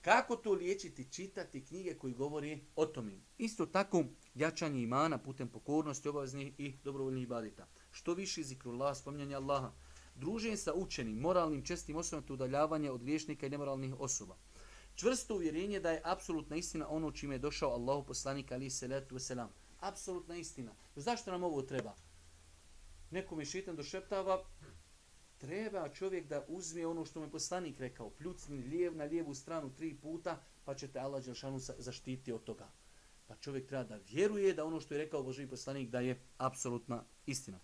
Kako to liječiti? Čitati knjige koji govori o tome. Isto tako, jačanje imana putem pokornosti, obaveznih i dobrovoljnih ibadeta. Što više zikrullah, spominjanje Allaha. Druženje sa učenim, moralnim, čestim osobama, udaljavanje od griješnika i nemoralnih osoba čvrsto uvjerenje da je apsolutna istina ono čime je došao Allahu poslanik ali se letu selam. Apsolutna istina. Zašto nam ovo treba? Nekom je šitan došeptava, treba čovjek da uzme ono što mu je poslanik rekao, pljucni lijev na lijevu stranu tri puta, pa će te Allah Đelšanu zaštiti od toga. Pa čovjek treba da vjeruje da ono što je rekao Boži poslanik da je apsolutna istina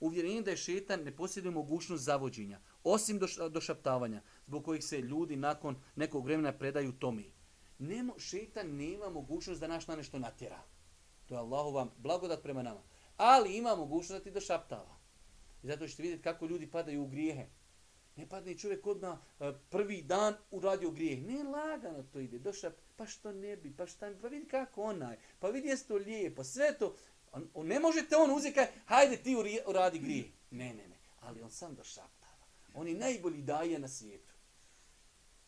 uvjerenje da je šetan ne posjeduje mogućnost zavođenja, osim do, došaptavanja, zbog kojih se ljudi nakon nekog vremena predaju tomi. Nemo, šeitan nema mogućnost da naš na nešto natjera. To je Allahu vam blagodat prema nama. Ali ima mogućnost da ti došaptava. I zato ćete vidjeti kako ljudi padaju u grijehe. Ne padne čovjek odmah e, prvi dan uradio grijeh. Ne, lagano to ide. Došao, pa što ne bi, pa šta, pa vidi kako onaj, pa vidi jesi to lijepo, sve to. On, on, ne možete on uzeti kaj, hajde ti uradi grijeh. Ne, ne, ne. Ali on sam došaptava. On je najbolji daje na svijetu.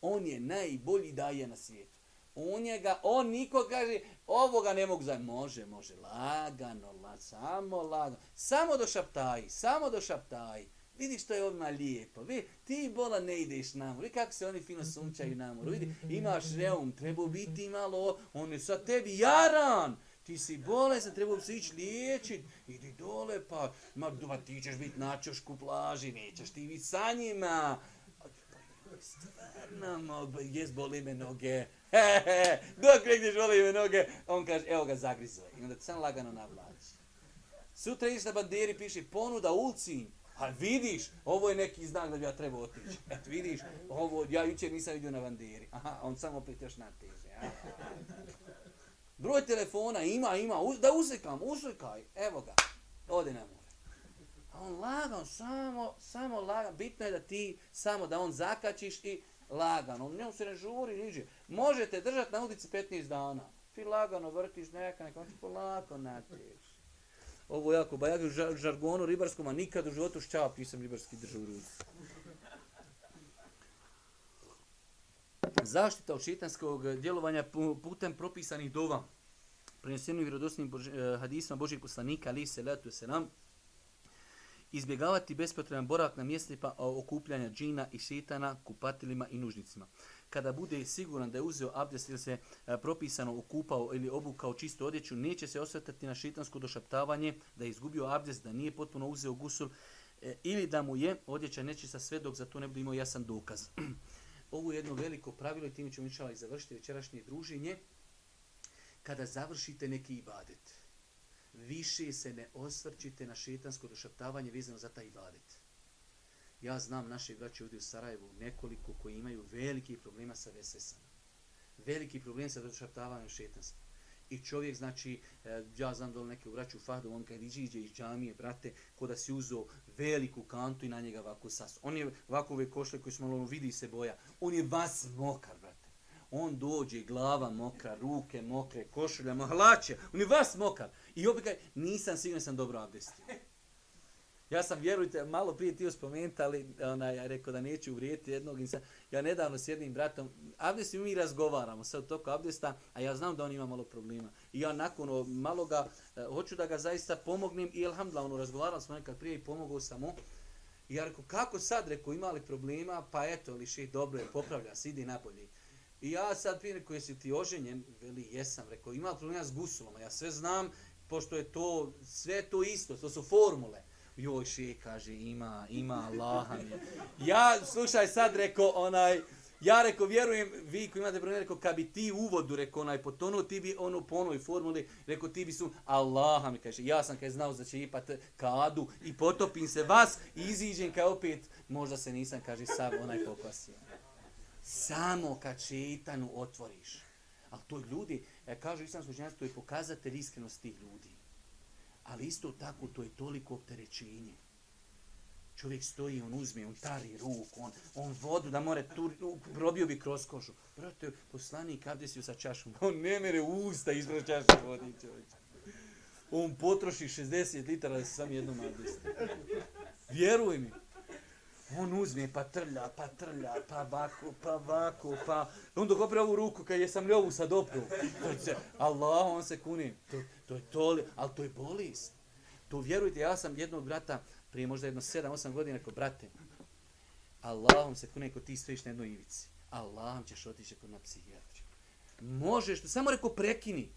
On je najbolji daje na svijetu. On njega, on niko kaže, ovoga ne mogu za Može, može, lagano, la, samo lagano. Samo do šaptaji, samo do šaptaji. Vidi što je odmah lijepo. Vidi, ti bola ne ideš na moru. Vidi kako se oni fino sunčaju na moru. Vidi, imaš reum, treba biti malo, on je sa tebi jaran. Ti si bolestan, treba se ići liječit. Idi dole, pa, ma, ma ti ćeš biti na čošku plaži, nećeš ti biti sa njima. Stvarno mogu, jes boli me noge. Dok rekneš boli me noge, on kaže, evo ga zagrizo. I onda ti sam lagano navlači. Sutra ideš na banderi, piše ponuda ulcin. A vidiš, ovo je neki znak da bi ja trebao otići. Eto vidiš, ovo, ja jučer nisam vidio na banderi. Aha, on samo opet još nateže. Ja. Broj telefona ima, ima, uz, da usekam, usekaj, evo ga, ode na. A on lagan, samo, samo lagan, bitno je da ti, samo da on zakačiš i lagano. on njom se ne žuri, niđe. Možete držati na ulici 15 dana. Ti lagano vrtiš neka, neka, on će polako natješ. ovo jako bajak u žargonu ribarskom, a nikad u životu šćap nisam ribarski držao u ruci. Zaštita od šitanskog djelovanja putem propisanih dova. Prenesenim vjerodosnim eh, hadisma Božih poslanika, ali se letu se nam, izbjegavati bespotreban boravak na mjestima okupljanja džina i šitana, kupatilima i nužnicima kada bude siguran da je uzeo abdest ili se e, propisano okupao ili obukao čistu odjeću, neće se osvetati na šitansko došaptavanje da je izgubio abdest, da nije potpuno uzeo gusul e, ili da mu je odjeća nečista sve dok za to ne bude imao jasan dokaz. Ovo je jedno veliko pravilo i tim ćemo inšala i završiti večerašnje druženje. Kada završite neki ibadet, više se ne osvrćite na šetansko došaptavanje vezano za taj ibadet. Ja znam naše braće ovdje u Sarajevu nekoliko koji imaju veliki problema sa vesesama. Veliki problem sa došaptavanjem šetanstva. I čovjek, znači, e, ja znam da neke u braću u Fahdu, on kad iđe iz džamije, brate, ko da si uzo veliku kantu i na njega ovako sas. On je ovako ove košle koji smo malo vidi se boja. On je vas mokar, brate. On dođe, glava mokra, ruke mokre, košulja, hlače, On je vas mokar. I opet kaj, nisam siguran sam dobro abdestio. Ja sam, vjerujte, malo prije ti spomenuti, ali ona, ja rekao da neću uvrijeti jednog insa. Ja nedavno s jednim bratom, Abdest mi razgovaramo sad toko Abdesta, a ja znam da on ima malo problema. I ja nakon maloga, eh, hoću da ga zaista pomognem i alhamdulillah, ono, razgovarali smo nekad prije i pomogao sam mu. I ja rekao, kako sad, rekao, imali problema, pa eto, liši, dobro je, popravlja se, idi nabolje. I ja sad prije koji si ti oženjen? Veli, jesam, rekao, ima problema s gusulom, ja sve znam, pošto je to, sve to isto, to su formule joj še, kaže, ima, ima Allaha mi. Ja, slušaj, sad rekao, onaj, ja rekao, vjerujem, vi koji imate problema, rekao, kad bi ti uvodu, rekao, onaj, potonuo, ti bi ono po onoj formuli, rekao, ti bi su, Allaha mi, kaže, ja sam kaj znao da će ipat kadu i potopim se vas i iziđem kaj opet, možda se nisam, kaže, sav onaj pokvasio. Samo kad šeitanu otvoriš. Ali to ljudi, e, kažu islamsko ženstvo, to je pokazatelj iskrenosti tih ljudi. Ali isto tako to je toliko opterećenje. Čovjek stoji, on uzme, on tari ruku, on, on vodu da more tu, probio bi kroz kožu. Brate, poslanik Abdesiju sa čašom, on ne mere usta ispred čaše vodi čovjek. On potroši 60 litara da se sam jednom Abdesiju. Vjeruj mi. On uzme pa trlja, pa trlja, pa vako, pa vako, pa... On dok opre ovu ruku, kad je sam li ovu sad opru. Allah, on se kuni. To, to je to, ali to je bolest. To vjerujte, ja sam jednog brata, prije možda jedno 7-8 godina, rekao, brate, Allahom se kune ko ti stojiš na jednoj ivici. Allahom ćeš otići kod na psihijatriju. Možeš, samo rekao, prekini.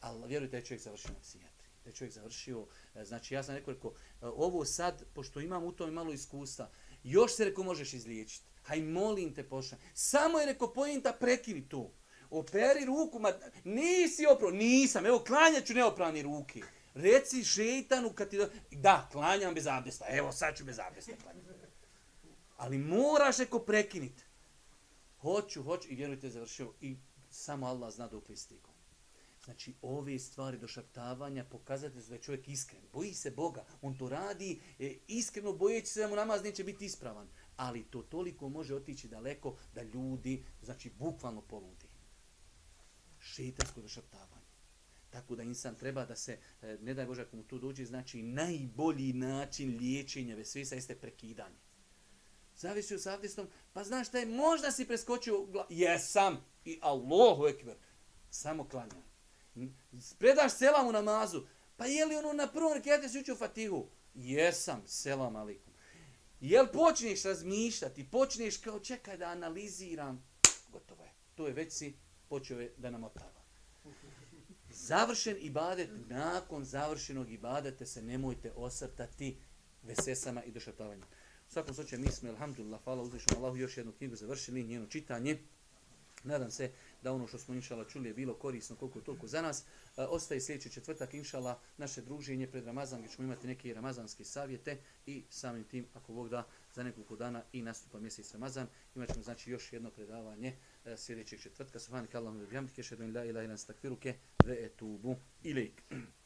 Ali vjerujte, je čovjek završio na psihijatri. Da je čovjek završio, e, znači ja sam rekao, rekao, e, ovo sad, pošto imam u tome malo iskustva, još se reko možeš izliječiti. Haj molim te pošla. Samo je reko pojenta prekini to. Operi ruku, ma nisi opro, nisam, evo klanjaću neoprani ruke. Reci šeitanu kad ti do... Da, klanjam bez abdesta, evo sad ću bez abdesta klanjati. Ali moraš reko prekiniti. Hoću, hoću i vjerujte završio i samo Allah zna dok li stigu. Znači, ove stvari došaptavanja pokazati da je čovjek iskren. Boji se Boga. On to radi e, iskreno bojeći se da mu namaz neće biti ispravan. ali to toliko može otići daleko da ljudi, znači, bukvalno poludi. Šeitansko došaptavanje. Tako da insan treba da se, e, ne daj Bože ako mu to dođe, znači najbolji način liječenja vesvisa jeste prekidanje. Zavisi od abdestom, pa znaš šta je, možda si preskočio, jesam, i Allahu ekber, samo klanjaj. Hm? Predaš selam u namazu, pa je li ono na prvom rekiatu si učio fatihu? Jesam, selam alikum. Jel počneš razmišljati, počneš kao čekaj da analiziram, gotovo je. To je već si počeo da nam otava. Završen ibadet, nakon završenog ibadete se nemojte osrtati vesesama i došaptavanjem. U svakom slučaju mi smo, alhamdulillah, hvala uzvišom Allahu, još jednu knjigu završili, njeno čitanje. Nadam se da ono što smo inšala čuli je bilo korisno koliko toliko za nas. E, ostaje sljedeći četvrtak inšala naše druženje pred Ramazan gdje ćemo imati neke ramazanske savjete i samim tim ako Bog da za nekoliko dana i nastupa mjesec Ramazan imat ćemo znači još jedno predavanje e, sljedećeg četvrtka. Subhanak Allahumma bihamdike, šedun la ilaha illa anta ve etubu atubu ilaik.